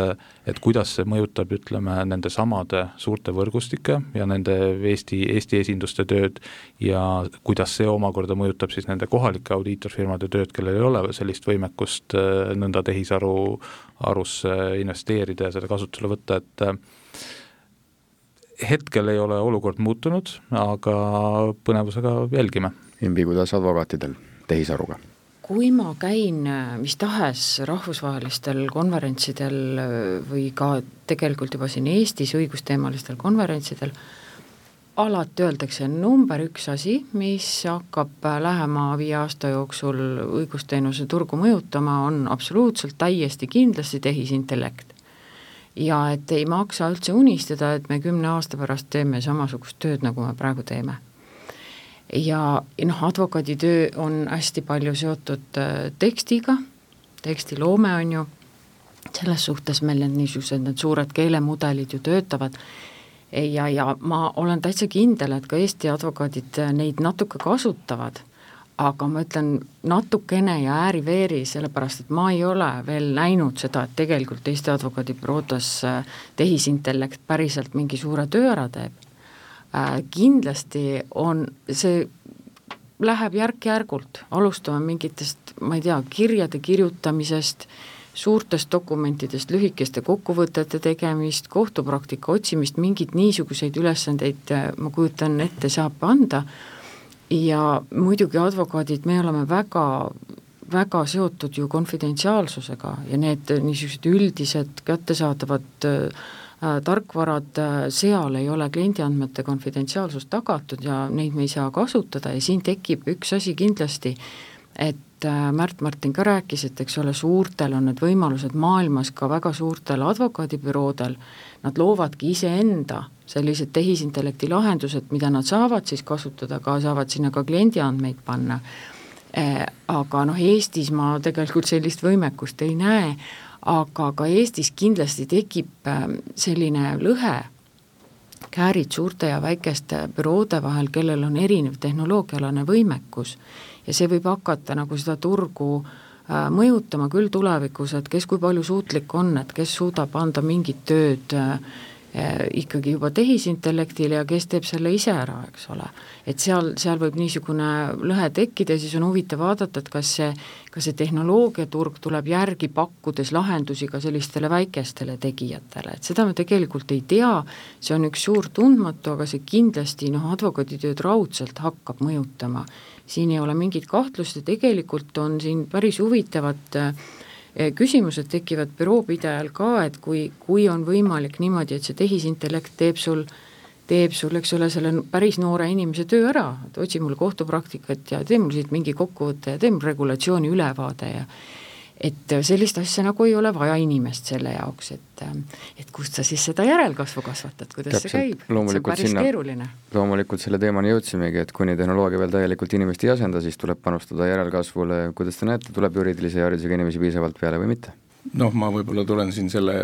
et kuidas see mõjutab, ütleme, nende samade suurte võrgustike ja nende Eesti, Eesti esinduste tööd ja kuidas see omakorda mõjutab siis nende kohalike audiitorfirmade tööd, kellel ei ole sellist võimekust äh, nõnda tehisaru, arusse investeerida ja seda kasutusele võtta, et äh, hetkel ei ole olukord muutunud, aga põnevusega jälgime. Imbi, kuidas advokaatidel tehisaruga? Kui ma käin äh, mis tahes rahvusvahelistel konverentsidel äh, või ka tegelikult juba siin Eestis õigusteemalistel konverentsidel, alati öeldakse number üks asi, mis hakkab äh, lähema viie aasta jooksul õigusteenuse turgu mõjutama, on absoluutselt täiesti kindlasti tehisintellekt. ja et ei maksa üldse unistada, et me kümne aasta pärast teeme samasugust tööd, nagu me praegu teeme ja noh, advokaaditöö on hästi palju seotud äh, tekstiga, tekstiloome on ju, selles suhtes meil need niisugused, need suured keelemudelid ju töötavad. Ja, ja ma olen täitsa kindel, et ka Eesti advokaadid äh, neid natuke kasutavad, aga ma ütlen natukene ja ääri-veeri, sellepärast et ma ei ole veel näinud seda, et tegelikult Eesti advokaadibüroodes äh, tehisintellekt päriselt mingi suure töö ära teeb Äh, kindlasti on, see läheb järk-järgult, alustame mingitest, ma ei tea, kirjade kirjutamisest, suurtest dokumentidest lühikeste kokkuvõtete tegemist, kohtupraktika otsimist, mingeid niisuguseid ülesandeid äh, ma kujutan ette, saab anda. Ja muidugi advokaadid, me oleme väga väga seotud ju konfidentsiaalsusega ja need niisugused üldised kättesaadavad äh, tarkvarad, äh, seal ei ole kliendiandmete konfidentsiaalsus tagatud ja neid me ei saa kasutada ja siin tekib üks asi kindlasti, et äh, Märt Martin ka rääkis, et eks ole, suurtel on need võimalused maailmas ka väga suurtel advokaadibüroodel, nad loovadki iseenda sellised tehisintellekti lahendused, mida nad saavad siis kasutada, ka saavad sinna ka kliendiandmeid panna. Aga noh, Eestis ma tegelikult sellist võimekust ei näe, aga ka Eestis kindlasti tekib ähm, selline lõhe käärid suurte ja väikeste büroode vahel, kellel on erinev tehnoloogialane võimekus. Ja see võib hakata nagu seda turgu äh, mõjutama küll tulevikus, et kes kui palju suutlik on, et kes suudab anda mingit tööd äh, ikkagi juba tehisintellektile ja kes teeb selle ise ära, eks ole. et seal, seal võib niisugune lõhe tekkida ja siis on huvitav vaadata, et kas see, kas see tehnoloogiaturg tuleb järgi, pakkudes lahendusi ka sellistele väikestele tegijatele, et seda me tegelikult ei tea, see on üks suur tundmatu, aga see kindlasti noh, advokaaditööd raudselt hakkab mõjutama. siin ei ole mingit kahtlust ja tegelikult on siin päris huvitavat äh, Eh, küsimused tekivad büroopidajal ka, et kui, kui on võimalik niimoodi, et see tehisintellekt teeb sul, teeb sul, eks ole, selle päris noore inimese töö ära, et otsi mul kohtupraktikat ja tee mul siit mingi kokkuvõte ja tee mul regulatsiooni ülevaade ja et sellist asja nagu ei ole vaja inimest selle jaoks, et et kust sa siis seda järelkasvu kasvatad, kuidas Täpselt, see käib, see on päris sinna, keeruline. loomulikult selle teemani jõudsimegi, et kuni tehnoloogia veel täielikult inimest ei asenda, siis tuleb panustada järelkasvule, kuidas te näete, tuleb juriidilise haridusega inimesi piisavalt peale või mitte? noh, ma võib-olla tulen siin selle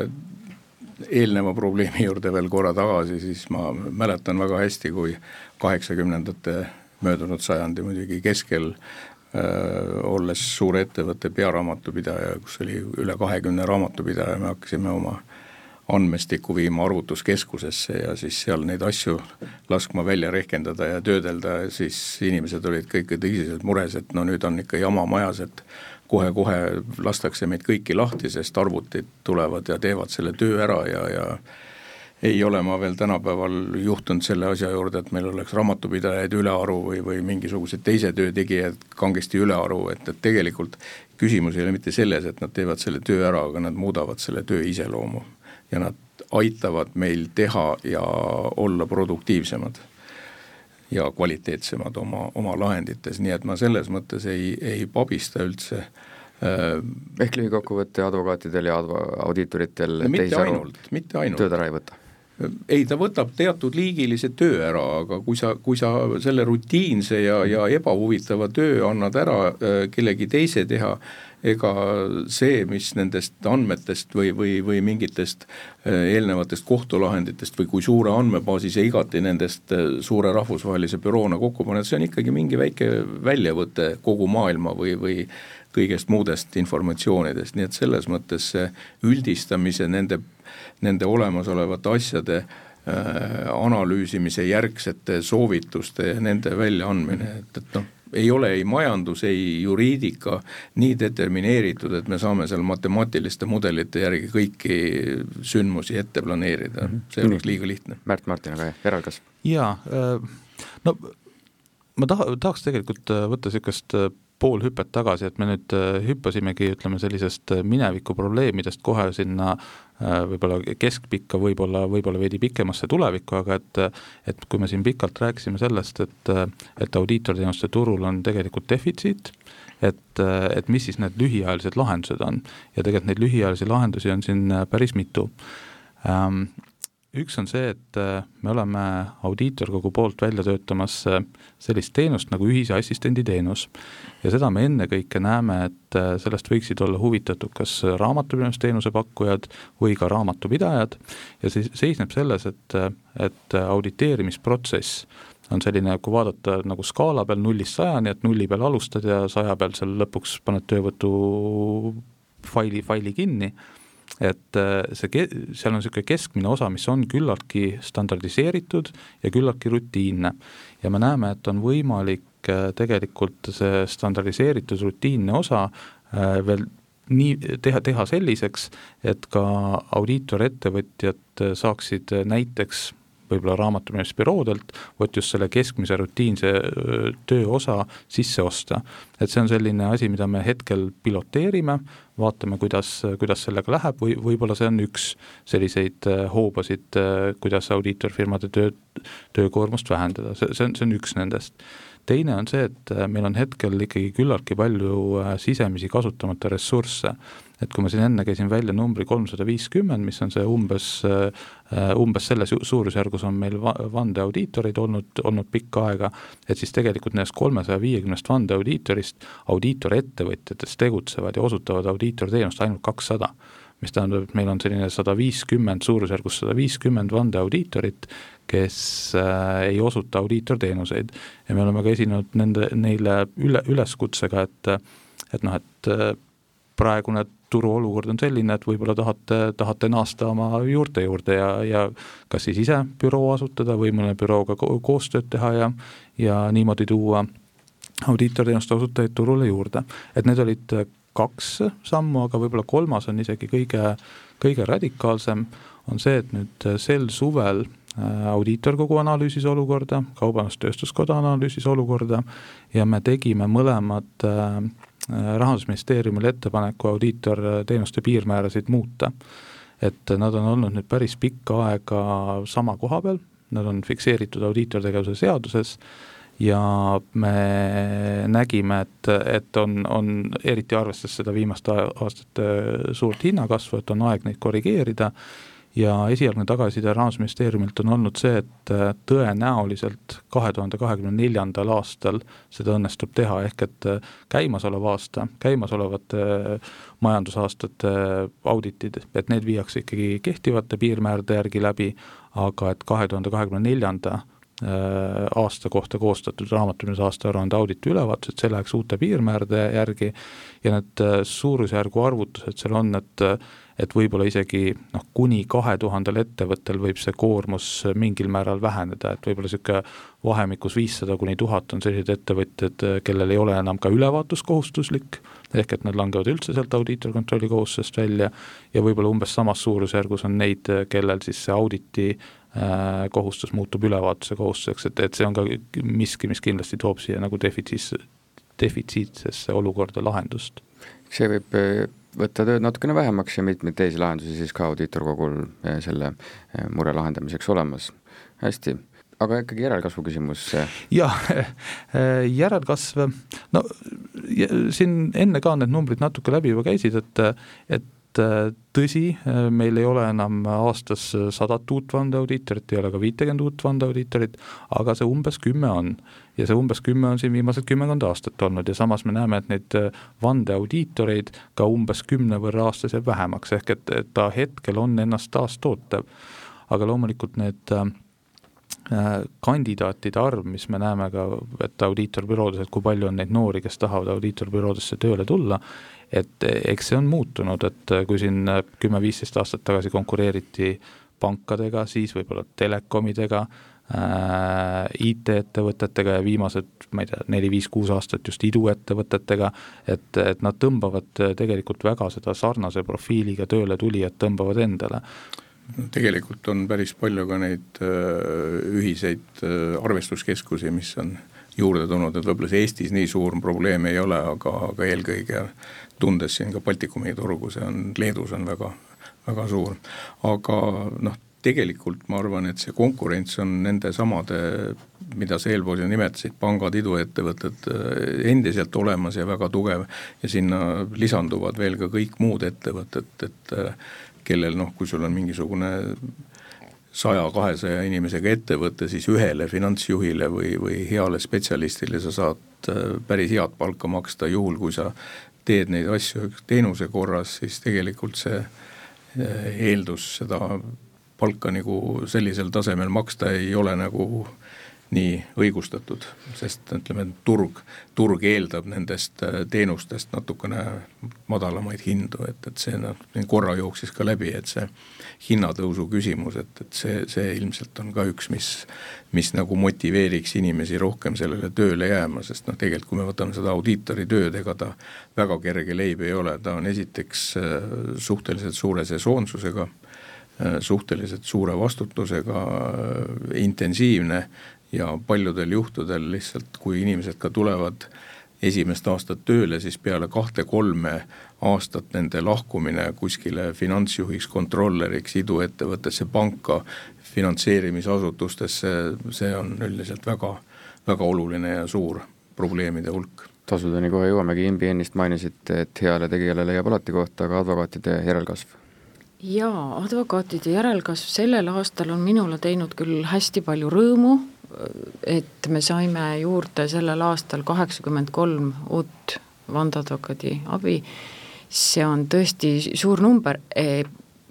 eelneva probleemi juurde veel korra tagasi, siis ma mäletan väga hästi, kui kaheksakümnendate möödunud sajandi muidugi keskel Äh, olles suure ettevõtte pearaamatupidaja, kus oli üle kahekümne raamatupidaja, me hakkasime oma andmestikku viima arvutuskeskusesse ja siis seal neid asju laskma välja rehkendada ja töödelda, siis inimesed olid kõik tõsiselt mures, et no nüüd on ikka jama majas, et kohe-kohe lastakse meid kõiki lahti, sest arvutid tulevad ja teevad selle töö ära ja, ja ei ole ma veel tänapäeval juhtunud selle asja juurde, et meil oleks raamatupidajaid ülearu või, või mingisugused teise töö tegijad kangesti ülearu, et, et tegelikult küsimus ei ole mitte selles, et nad teevad selle töö ära, aga nad muudavad selle töö iseloomu. ja nad aitavad meil teha ja olla produktiivsemad ja kvaliteetsemad oma, oma lahendites, nii et ma selles mõttes ei, ei pabista üldse äh, ehk lühikokkuvõte advokaatidel ja adva-, audiitoritel mitte ainult, mitte ainult. tööd ära ei võta? Ei, ta võtab teatud liigilise töö ära, aga kui sa, kui sa selle rutiinse ja, ja ebahuvitava töö annad ära äh, kellegi teise teha, ega see, mis nendest andmetest või, või, või mingitest äh, eelnevatest kohtulahenditest või kui suure andmebaasi see igati nendest äh, suure rahvusvahelise büroona kokku paned, see on ikkagi mingi väike väljavõte kogu maailma või, või kõigest muudest informatsioonidest, nii et selles mõttes see üldistamise nende nende olemasolevate asjade äh, analüüsimise järgsete soovituste ja nende väljaandmine, et, et noh, ei ole ei majandus, ei juriidika nii determineeritud, et me saame seal matemaatiliste mudelite järgi kõiki sündmusi ette planeerida, mhm. see oleks liiga lihtne. Märt Martin, aga järelkasv? jaa, äh, no ma taha, tahaks tegelikult äh, võtta niisugust pool hüpet tagasi, et me nüüd hüppasimegi, ütleme sellisest mineviku probleemidest kohe sinna Äh, võib-olla keskpikka, võib-olla, võib-olla veidi pikemasse tulevikku, aga et et kui me siin pikalt rääkisime sellest, et et audiitorteenuste turul on tegelikult defitsiit, et, et mis siis need lühiajalised lahendused on. Ja tegelikult neid lühiajalisi lahendusi on siin päris mitu. Ähm, üks on see, et äh, me oleme audiitorkogu poolt välja töötamas äh, sellist teenust nagu ühise assistendi teenus. ja seda me ennekõike näeme, et äh, sellest võiksid olla huvitatud kas raamatupidamisteenuse pakkujad või ka raamatupidajad ja see seisneb selles, et, et auditeerimisprotsess on selline, kui vaadata nagu skaala peal nullist sajani, et nulli peal alustad ja saja peal seal lõpuks paned töövõtu faili, faili kinni et äh, see, seal on niisugune keskmine osa, mis on küllaltki standardiseeritud ja küllaltki rutiinne. ja me näeme, et on võimalik äh, tegelikult see standardiseeritud rutiinne osa äh, veel nii, teha, teha selliseks, et ka audiitorettevõtjad saaksid näiteks võib-olla raamatupidamisbüroodelt, vot just selle keskmise rutiinse töö osa sisse osta. et see on selline asi, mida me hetkel piloteerime, vaatame, kuidas, kuidas sellega läheb või võib-olla see on üks selliseid hoobasid, kuidas audiitorfirmade töö, töökoormust vähendada, see, see on, see on üks nendest teine on see, et meil on hetkel ikkagi küllaltki palju sisemisi kasutamata ressursse. Et kui ma siin enne käisin välja numbri kolmsada viiskümmend, mis on see umbes, äh, umbes selles suurusjärgus on meil va-, vandeaudiitorid olnud, olnud pikka aega, et siis tegelikult nendest kolmesaja viiekümnest vandeaudiitorist audiitorettevõtjatest tegutsevad ja osutavad audiitorteenust ainult kakssada mis tähendab, et meil on selline sada viiskümmend, suurusjärgus sada viiskümmend vandeaudiitorit, kes äh, ei osuta audiitorteenuseid. ja me oleme ka esinenud nende, neile üle, üleskutsega, et et noh, et äh, praegune turuolukord on selline, et võib-olla tahate, tahate naasta oma juurte juurde ja, ja kas siis ise büroo asutada või mõne bürooga koostööd teha ja, ja niimoodi tuua audiitorteenuste osutajaid turule juurde. et need olid kaks sammu, aga võib-olla kolmas on isegi kõige, kõige radikaalsem, on see, et nüüd sel suvel äh, audiitorkogu analüüsis olukorda, Kaubandus-Tööstuskoda analüüsis olukorda ja me tegime mõlemad äh, Äh, rahandusministeeriumile ettepaneku audiitorteenuste piirmäärasid muuta. et nad on olnud nüüd päris pikka aega sama koha peal, nad on fikseeritud audiitortegevuse seaduses ja me nägime, et, et on, on eriti arvestades seda viimaste aastate suurt hinnakasvu, et on aeg neid korrigeerida. Ja esialgne tagasiside Rahandusministeeriumilt on olnud see, et äh, tõenäoliselt kahe tuhande kahekümne neljandal aastal seda õnnestub teha, ehk et äh, käimasolev aasta, käimasolevate äh, majandusaastate auditid, et need viiakse ikkagi kehtivate piirmäärade järgi läbi, aga et kahe tuhande kahekümne neljanda aasta kohta koostatud raamatupidamise aastaaruande auditi ülevaatused, see läheks uute piirmäärade järgi ja need suurusjärgu arvutused seal on, et et võib-olla isegi noh, kuni kahe tuhandel ettevõttel võib see koormus mingil määral väheneda, et võib-olla niisugune vahemikus viissada kuni tuhat on sellised ettevõtjad, kellel ei ole enam ka ülevaatus kohustuslik, ehk et nad langevad üldse sealt audiitorkontrolli kohustusest välja ja võib-olla umbes samas suurusjärgus on neid, kellel siis see auditi äh, kohustus muutub ülevaatuse kohustuseks, et, et see on ka miski, mis kindlasti toob siia nagu defitsiis, defitsiitsesse olukorda lahendust. see võib võtta tööd natukene vähemaks ja mitmeid teisi lahendusi siis ka audiitorkogul eh, selle mure lahendamiseks olemas. hästi, aga ikkagi järelkasvu küsimus. jah, järelkasv, no siin enne ka need numbrid natuke läbi juba käisid, et, et et tõsi, meil ei ole enam aastas sadat uut vandeaudiitorit, ei ole ka viitekümmet uut vandeaudiitorit, aga see umbes kümme on. ja see umbes kümme on siin viimased kümmekond aastat olnud ja samas me näeme, et neid vandeaudiitoreid ka umbes kümne võrra aastas jääb vähemaks, ehk et, ta hetkel on ennast taastootev. aga loomulikult need äh, Äh, kandidaatide arv, mis me näeme ka, et audiitorbüroodes, et kui palju on neid noori, kes tahavad audiitorbüroodesse tööle tulla, et eks see on muutunud, et kui siin kümme-viisteist aastat tagasi konkureeriti pankadega, siis võib-olla telekomidega äh,, IT-ettevõtetega ja viimased, ma ei tea, neli-viis-kuus aastat just iduettevõtetega, et, et nad tõmbavad tegelikult väga seda sarnase profiiliga tööle tulijad tõmbavad endale tegelikult on päris palju ka neid äh, ühiseid äh, arvestuskeskusi, mis on juurde tulnud, et võib-olla see Eestis nii suur probleem ei ole, aga, aga eelkõige tundes siin ka Baltikumi turgu, see on, Leedus on väga, väga suur. aga noh, tegelikult ma arvan, et see konkurents on nende samade, mida sa eelpool ju nimetasid, pangad, iduettevõtted äh, endiselt olemas ja väga tugev ja sinna lisanduvad veel ka kõik muud ettevõtted, et kellel noh, kui sul on mingisugune saja-kahesaja inimesega ettevõte, siis ühele finantsjuhile või, või heale spetsialistile sa saad äh, päris head palka maksta, juhul kui sa teed neid asju teenuse korras, siis tegelikult see äh, eeldus seda palka nagu sellisel tasemel maksta ei ole nagu nii õigustatud, sest ütleme, turg, turg eeldab nendest äh, teenustest natukene madalamaid hindu, et, et see noh, korra jooksis ka läbi, et see hinnatõusu küsimus, et, et see, see ilmselt on ka üks, mis, mis nagu motiveeriks inimesi rohkem sellele tööle jääma, sest noh, tegelikult kui me võtame seda audiitori tööd, ega ta väga kerge leib ei ole, ta on esiteks äh, suhteliselt suure sesoonsusega, äh, suhteliselt suure vastutusega, intensiivne ja paljudel juhtudel lihtsalt, kui inimesed ka tulevad esimest aastat tööle, siis peale kahte-kolme aastat nende lahkumine kuskile finantsjuhiks, kontrolleriks, iduettevõttesse, panka, finantseerimisasutustesse, see on üldiselt väga, väga oluline ja suur probleemide hulk. Tasudeni kohe jõuamegi, Imbi ennist mainisite, et heale tegijale leiab alati kohta, aga advokaatide järelkasv? jaa, advokaatide järelkasv sellel aastal on minule teinud küll hästi palju rõõmu, et me saime juurde sellel aastal kaheksakümmend kolm uut vandeadvokaadi abi, see on tõesti suur number e,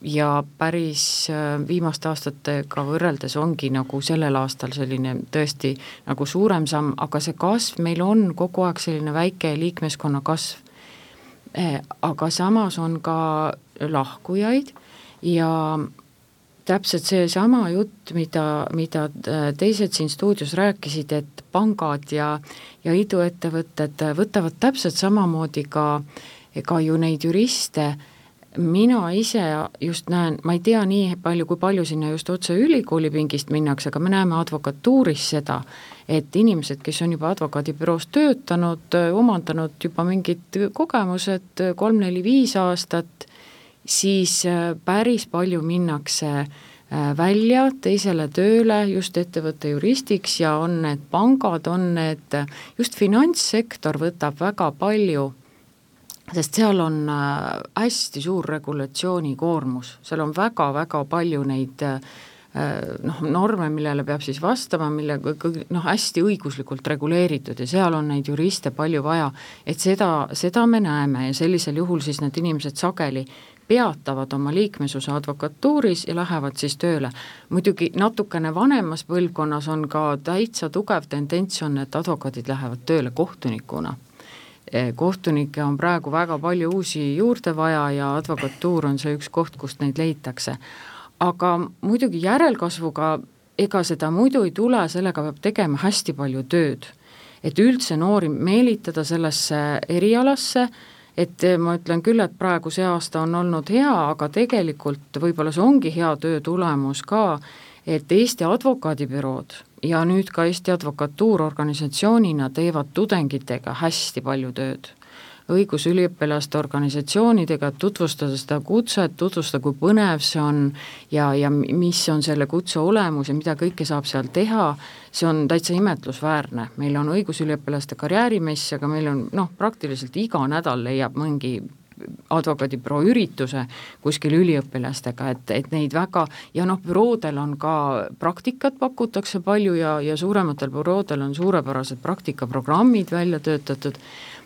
ja päris äh, viimaste aastatega võrreldes ongi nagu sellel aastal selline tõesti nagu suurem samm, aga see kasv meil on kogu aeg selline väike liikmeskonna kasv. E, aga samas on ka lahkujaid ja täpselt seesama jutt, mida, mida äh, teised siin stuudios rääkisid, et pangad ja, ja iduettevõtted võtavad täpselt samamoodi ka, ka ju neid juriste, mina ise just näen, ma ei tea nii palju, kui palju sinna just otse ülikooli pingist minnakse, aga me näeme advokatuuris seda, et inimesed, kes on juba advokaadibüroos töötanud, omandanud juba mingid kogemused, kolm-neli-viis aastat, siis äh, päris palju minnakse äh, välja teisele tööle just ettevõtte juristiks ja on need pangad, on need, just finantssektor võtab väga palju, sest seal on äh, hästi suur regulatsioonikoormus, seal on väga-väga palju neid noh, norme, millele peab siis vastama, millega noh, hästi õiguslikult reguleeritud ja seal on neid juriste palju vaja, et seda, seda me näeme ja sellisel juhul siis need inimesed sageli peatavad oma liikmesuse advokatuuris ja lähevad siis tööle. muidugi natukene vanemas põlvkonnas on ka täitsa tugev tendents on, et advokaadid lähevad tööle kohtunikuna. Eh, kohtunikke on praegu väga palju uusi juurde vaja ja advokatuur on see üks koht, kust neid leitakse. aga muidugi järelkasvuga ega seda muidu ei tule, sellega peab tegema hästi palju tööd. et üldse noori meelitada sellesse erialasse et eh, ma ütlen küll, et praegu see aasta on olnud hea, aga tegelikult võib-olla see ongi hea töö tulemus ka, et Eesti advokaadibürood ja nüüd ka Eesti Advokatuur organisatsioonina teevad tudengitega hästi palju tööd õigusüliõpilaste organisatsioonidega, et tutvustada seda kutset, tutvustada, kui põnev see on ja, ja mis on selle kutse olemus ja mida kõike saab seal teha, see on täitsa imetlusväärne. meil on õigusüliõpilaste karjäärimess, aga meil on noh, praktiliselt iga nädal leiab mingi advokaadibüroo ürituse kuskil üliõpilastega, et, et neid väga ja noh, büroodel on ka praktikat pakutakse palju ja, ja suurematel büroodel on suurepärased praktikaprogrammid välja töötatud,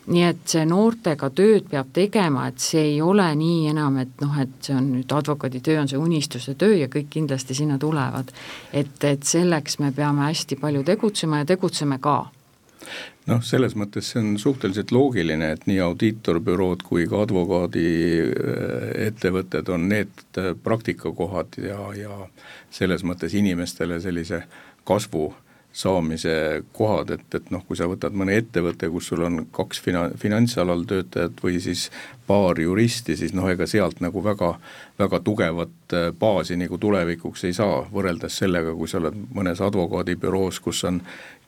nii et see noortega tööd peab tegema, et see ei ole nii enam, et noh, et see on nüüd advokaaditöö on see unistuse töö ja kõik kindlasti sinna tulevad. et, et selleks me peame hästi palju tegutsema ja tegutseme ka noh, selles mõttes see on suhteliselt loogiline, et nii audiitorbürood kui ka advokaadiettevõtted on need praktikakohad ja, ja selles mõttes inimestele sellise kasvu saamise kohad, et, et noh, kui sa võtad mõne ettevõtte, kus sul on kaks fina-, finantsalal töötajat või siis paar juristi, siis noh, ega sealt nagu väga, väga tugevat baasi nagu tulevikuks ei saa, võrreldes sellega, kui sa oled mõnes advokaadibüroos, kus on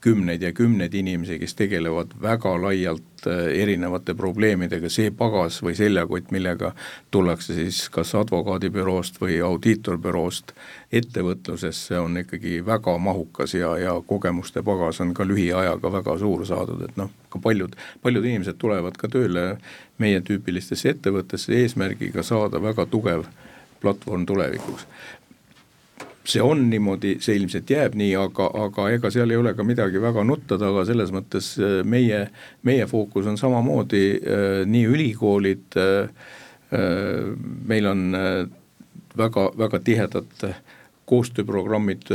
kümneid ja kümneid inimesi, kes tegelevad väga laialt äh, erinevate probleemidega, see pagas või seljakott, millega tullakse siis kas advokaadibüroost või audiitorbüroost ettevõtlusesse, on ikkagi väga mahukas ja, ja kogemuste pagas on ka lühiajaga väga suur saadud, et noh, ka paljud, paljud inimesed tulevad ka tööle meie tüüpilistesse ettevõttesse eesmärgiga saada väga tugev platvorm tulevikuks see on niimoodi, see ilmselt jääb nii, aga, aga ega seal ei ole ka midagi väga nutta taga, selles mõttes äh, meie, meie fookus on samamoodi äh, nii ülikoolid äh,, meil on väga, väga tihedad koostööprogrammid,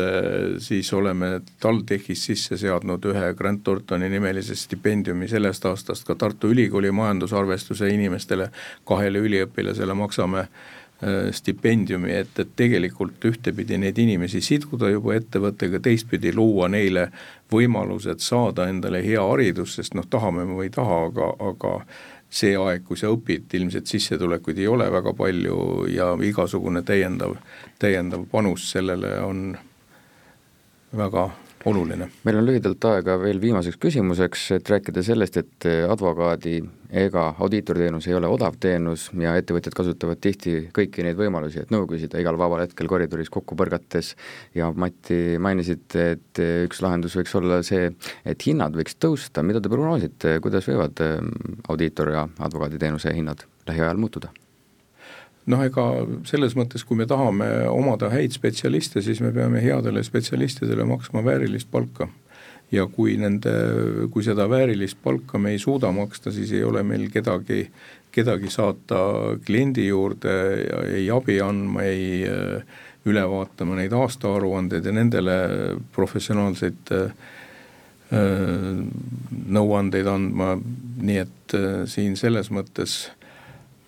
siis oleme TalTechis sisse seadnud ühe Grant Thorntoni nimelise stipendiumi sellest aastast ka Tartu Ülikooli majandusarvestuse inimestele, kahele üliõpilasele maksame Äh, stipendiumi, et, et tegelikult ühtepidi neid inimesi siduda juba ettevõttega, teistpidi luua neile võimalused saada endale hea haridus, sest noh, tahame me või ei taha, aga, aga see aeg, kui sa õpid, ilmselt sissetulekuid ei ole väga palju ja igasugune täiendav, täiendav panus sellele on väga oluline. meil on lühidalt aega veel viimaseks küsimuseks, et rääkida sellest, et advokaadi ega audiitorteenus ei ole odav teenus ja ettevõtjad kasutavad tihti kõiki neid võimalusi, et nõu küsida igal vabal hetkel koridoris kokku põrgates ja Mati, mainisite, et üks lahendus võiks olla see, et hinnad võiks tõusta, mida te prognoosite, kuidas võivad audiitor- ja advokaaditeenuse hinnad lähiajal muutuda? Noh, ega selles mõttes, kui me tahame omada häid spetsialiste, siis me peame headele spetsialistidele maksma väärilist palka. ja kui nende, kui seda väärilist palka me ei suuda maksta, siis ei ole meil kedagi, kedagi saata kliendi juurde ja ei abi andma, ei äh, üle vaatama neid aastaaruandeid ja nendele professionaalseid äh, nõuandeid andma, nii et äh, siin selles mõttes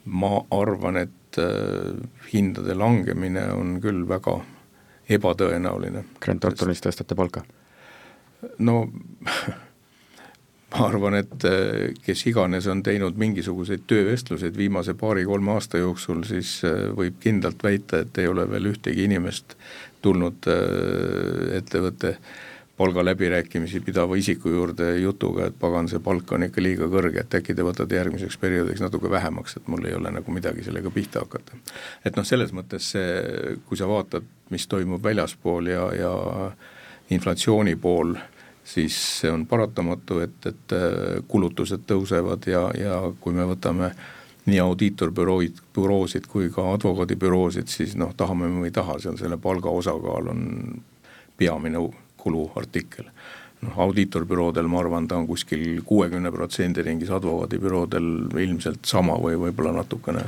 ma arvan, et et äh, hindade langemine on küll väga ebatõenäoline. Grand Tartulis tõstate palka? no ma arvan, et äh, kes iganes on teinud mingisuguseid töövestluseid viimase paari-kolme aasta jooksul, siis äh, võib kindlalt väita, et ei ole veel ühtegi inimest tulnud ettevõtte palgaläbirääkimisi pidava isiku juurde jutuga, et pagan, see palk on ikka liiga kõrge, et äkki te võtate järgmiseks perioodiks natuke vähemaks, et mul ei ole nagu midagi sellega pihta hakata. et noh, selles mõttes see, kui sa vaatad, mis toimub väljaspool ja, ja inflatsiooni pool, siis see on paratamatu, et, et äh, kulutused tõusevad ja, ja kui me võtame nii audiitorbürooid, büroosid kui ka advokaadibüroosid, siis noh, tahame me või ei taha, seal selle palga osakaal on peamine kuluartikkel. noh, audiitorbüroodel ma arvan, ta on kuskil kuuekümne protsendi ringis, advokaadibüroodel ilmselt sama või võib-olla natukene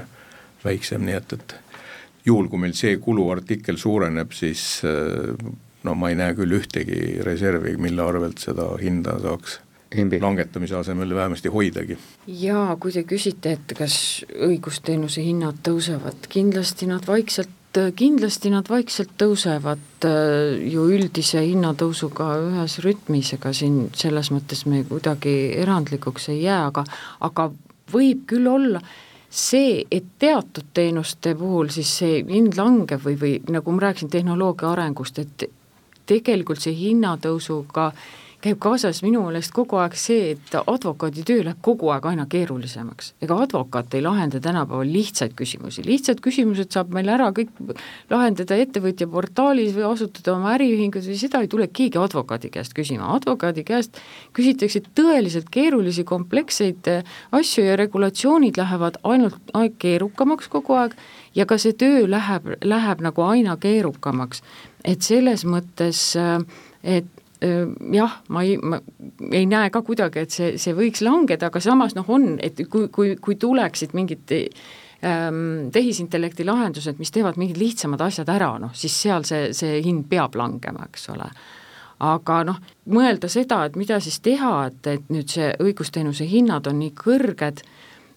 väiksem, nii et, et juhul, kui meil see kuluartikkel suureneb, siis no ma ei näe küll ühtegi reservi, mille arvelt seda hinda saaks Himbi. langetamise asemel vähemasti hoidagi. jaa, kui te küsite, et kas õigusteenuse hinnad tõusevad, kindlasti nad vaikselt kindlasti nad vaikselt tõusevad äh, ju üldise hinnatõusuga ühes rütmis, ega siin selles mõttes me kuidagi erandlikuks ei jää, aga aga võib küll olla see, et teatud teenuste puhul siis see hind langeb või, või nagu ma rääkisin tehnoloogia arengust, et tegelikult see hinnatõusuga käib kaasas minu meelest kogu aeg see, et advokaadi töö läheb kogu aeg aina keerulisemaks. ega advokaat ei lahenda tänapäeval lihtsaid küsimusi, lihtsad küsimused saab meil ära kõik lahendada ettevõtja portaalis või asutada oma äriühingut või seda ei tule keegi advokaadi käest küsima, advokaadi käest küsitakse tõeliselt keerulisi, kompleksseid asju ja regulatsioonid lähevad ainult keerukamaks kogu aeg ja ka see töö läheb, läheb nagu aina keerukamaks. et selles mõttes, et jah, ma ei, ma ei näe ka kuidagi, et see, see võiks langeda, aga samas noh, on, et kui, kui, kui tuleksid mingid ähm, tehisintellekti lahendused, mis teevad mingid lihtsamad asjad ära, noh siis seal see, see hind peab langema, eks ole. aga noh, mõelda seda, et mida siis teha, et, et nüüd see õigusteenuse hinnad on nii kõrged,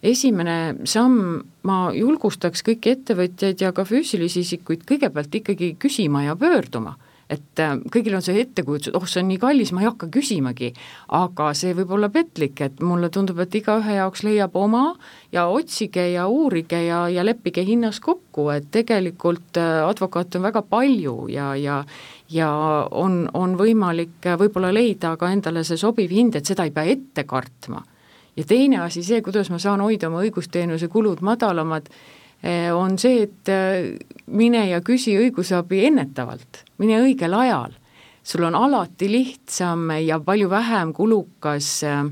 esimene samm, ma julgustaks kõiki ettevõtjaid ja ka füüsilisi isikuid kõigepealt ikkagi küsima ja pöörduma et äh, kõigil on see ettekujutus, et oh, see on nii kallis, ma ei hakka küsimagi, aga see võib olla petlik, et mulle tundub, et igaühe jaoks leiab oma ja otsige ja uurige ja, ja leppige hinnas kokku, et tegelikult äh, advokaate on väga palju ja, ja ja on, on võimalik äh, võib-olla leida ka endale see sobiv hind, et seda ei pea ette kartma. ja teine asi, see, kuidas ma saan hoida oma õigusteenuse kulud madalamad, on see, et eh, mine ja küsi õigusabi ennetavalt, mine õigel ajal. sul on alati lihtsam ja palju vähem kulukas äh,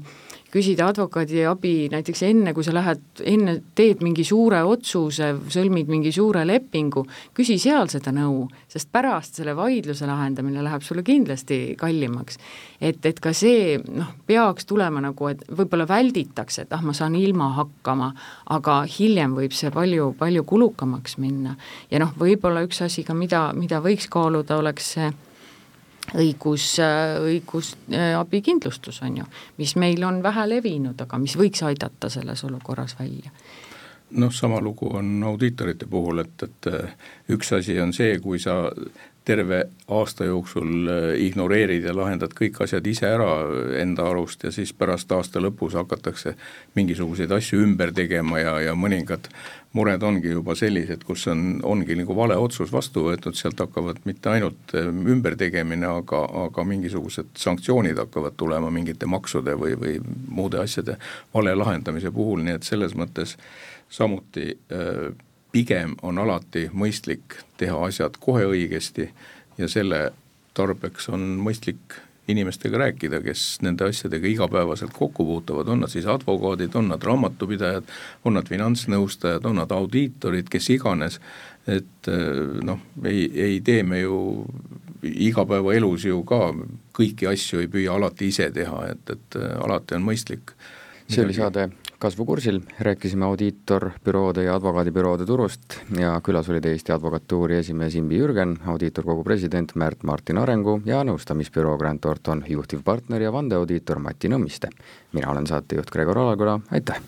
küsida advokaadi abi näiteks enne, kui sa lähed, enne teed mingi suure otsuse, sõlmid mingi suure lepingu, küsi seal seda nõu, sest pärast selle vaidluse lahendamine läheb sulle kindlasti kallimaks. et, et ka see noh, peaks tulema nagu, et võib-olla välditakse, et ah, ma saan ilma hakkama, aga hiljem võib see palju, palju kulukamaks minna. ja noh, võib-olla üks asi ka, mida, mida võiks kaaluda, oleks see õigus, õigusabikindlustus on ju, mis meil on vähe levinud, aga mis võiks aidata selles olukorras välja. Noh, sama lugu on audiitorite puhul, et, et üks asi on see, kui sa terve aasta jooksul äh, ignoreerid ja lahendad kõik asjad ise ära enda arust ja siis pärast aasta lõpus hakatakse mingisuguseid asju ümber tegema ja, ja mõningad mured ongi juba sellised, kus on, ongi nagu vale otsus vastu võetud, sealt hakkavad mitte ainult äh, ümbertegemine, aga, aga mingisugused sanktsioonid hakkavad tulema mingite maksude või, või muude asjade vale lahendamise puhul, nii et selles mõttes samuti äh, pigem on alati mõistlik teha asjad kohe õigesti ja selle tarbeks on mõistlik inimestega rääkida, kes nende asjadega igapäevaselt kokku puutuvad, on nad siis advokaadid, on nad raamatupidajad, on nad finantsnõustajad, on nad audiitorid, kes iganes, et noh, ei, ei tee me ju igapäevaelus ju ka kõiki asju ei püüa alati ise teha, et, et alati on mõistlik see oli saade kasvukursil, rääkisime audiitorbüroode ja advokaadibüroode turust ja külas olid Eesti Advokatuuri esimees Imbi Jürgen, audiitorkogu president Märt-Martin Arengu ja nõustamisbüroo Grant Thornton juhtivpartner ja vandeaudiitor Mati Nõmmiste. mina olen saatejuht Gregor Alaküla, aitäh!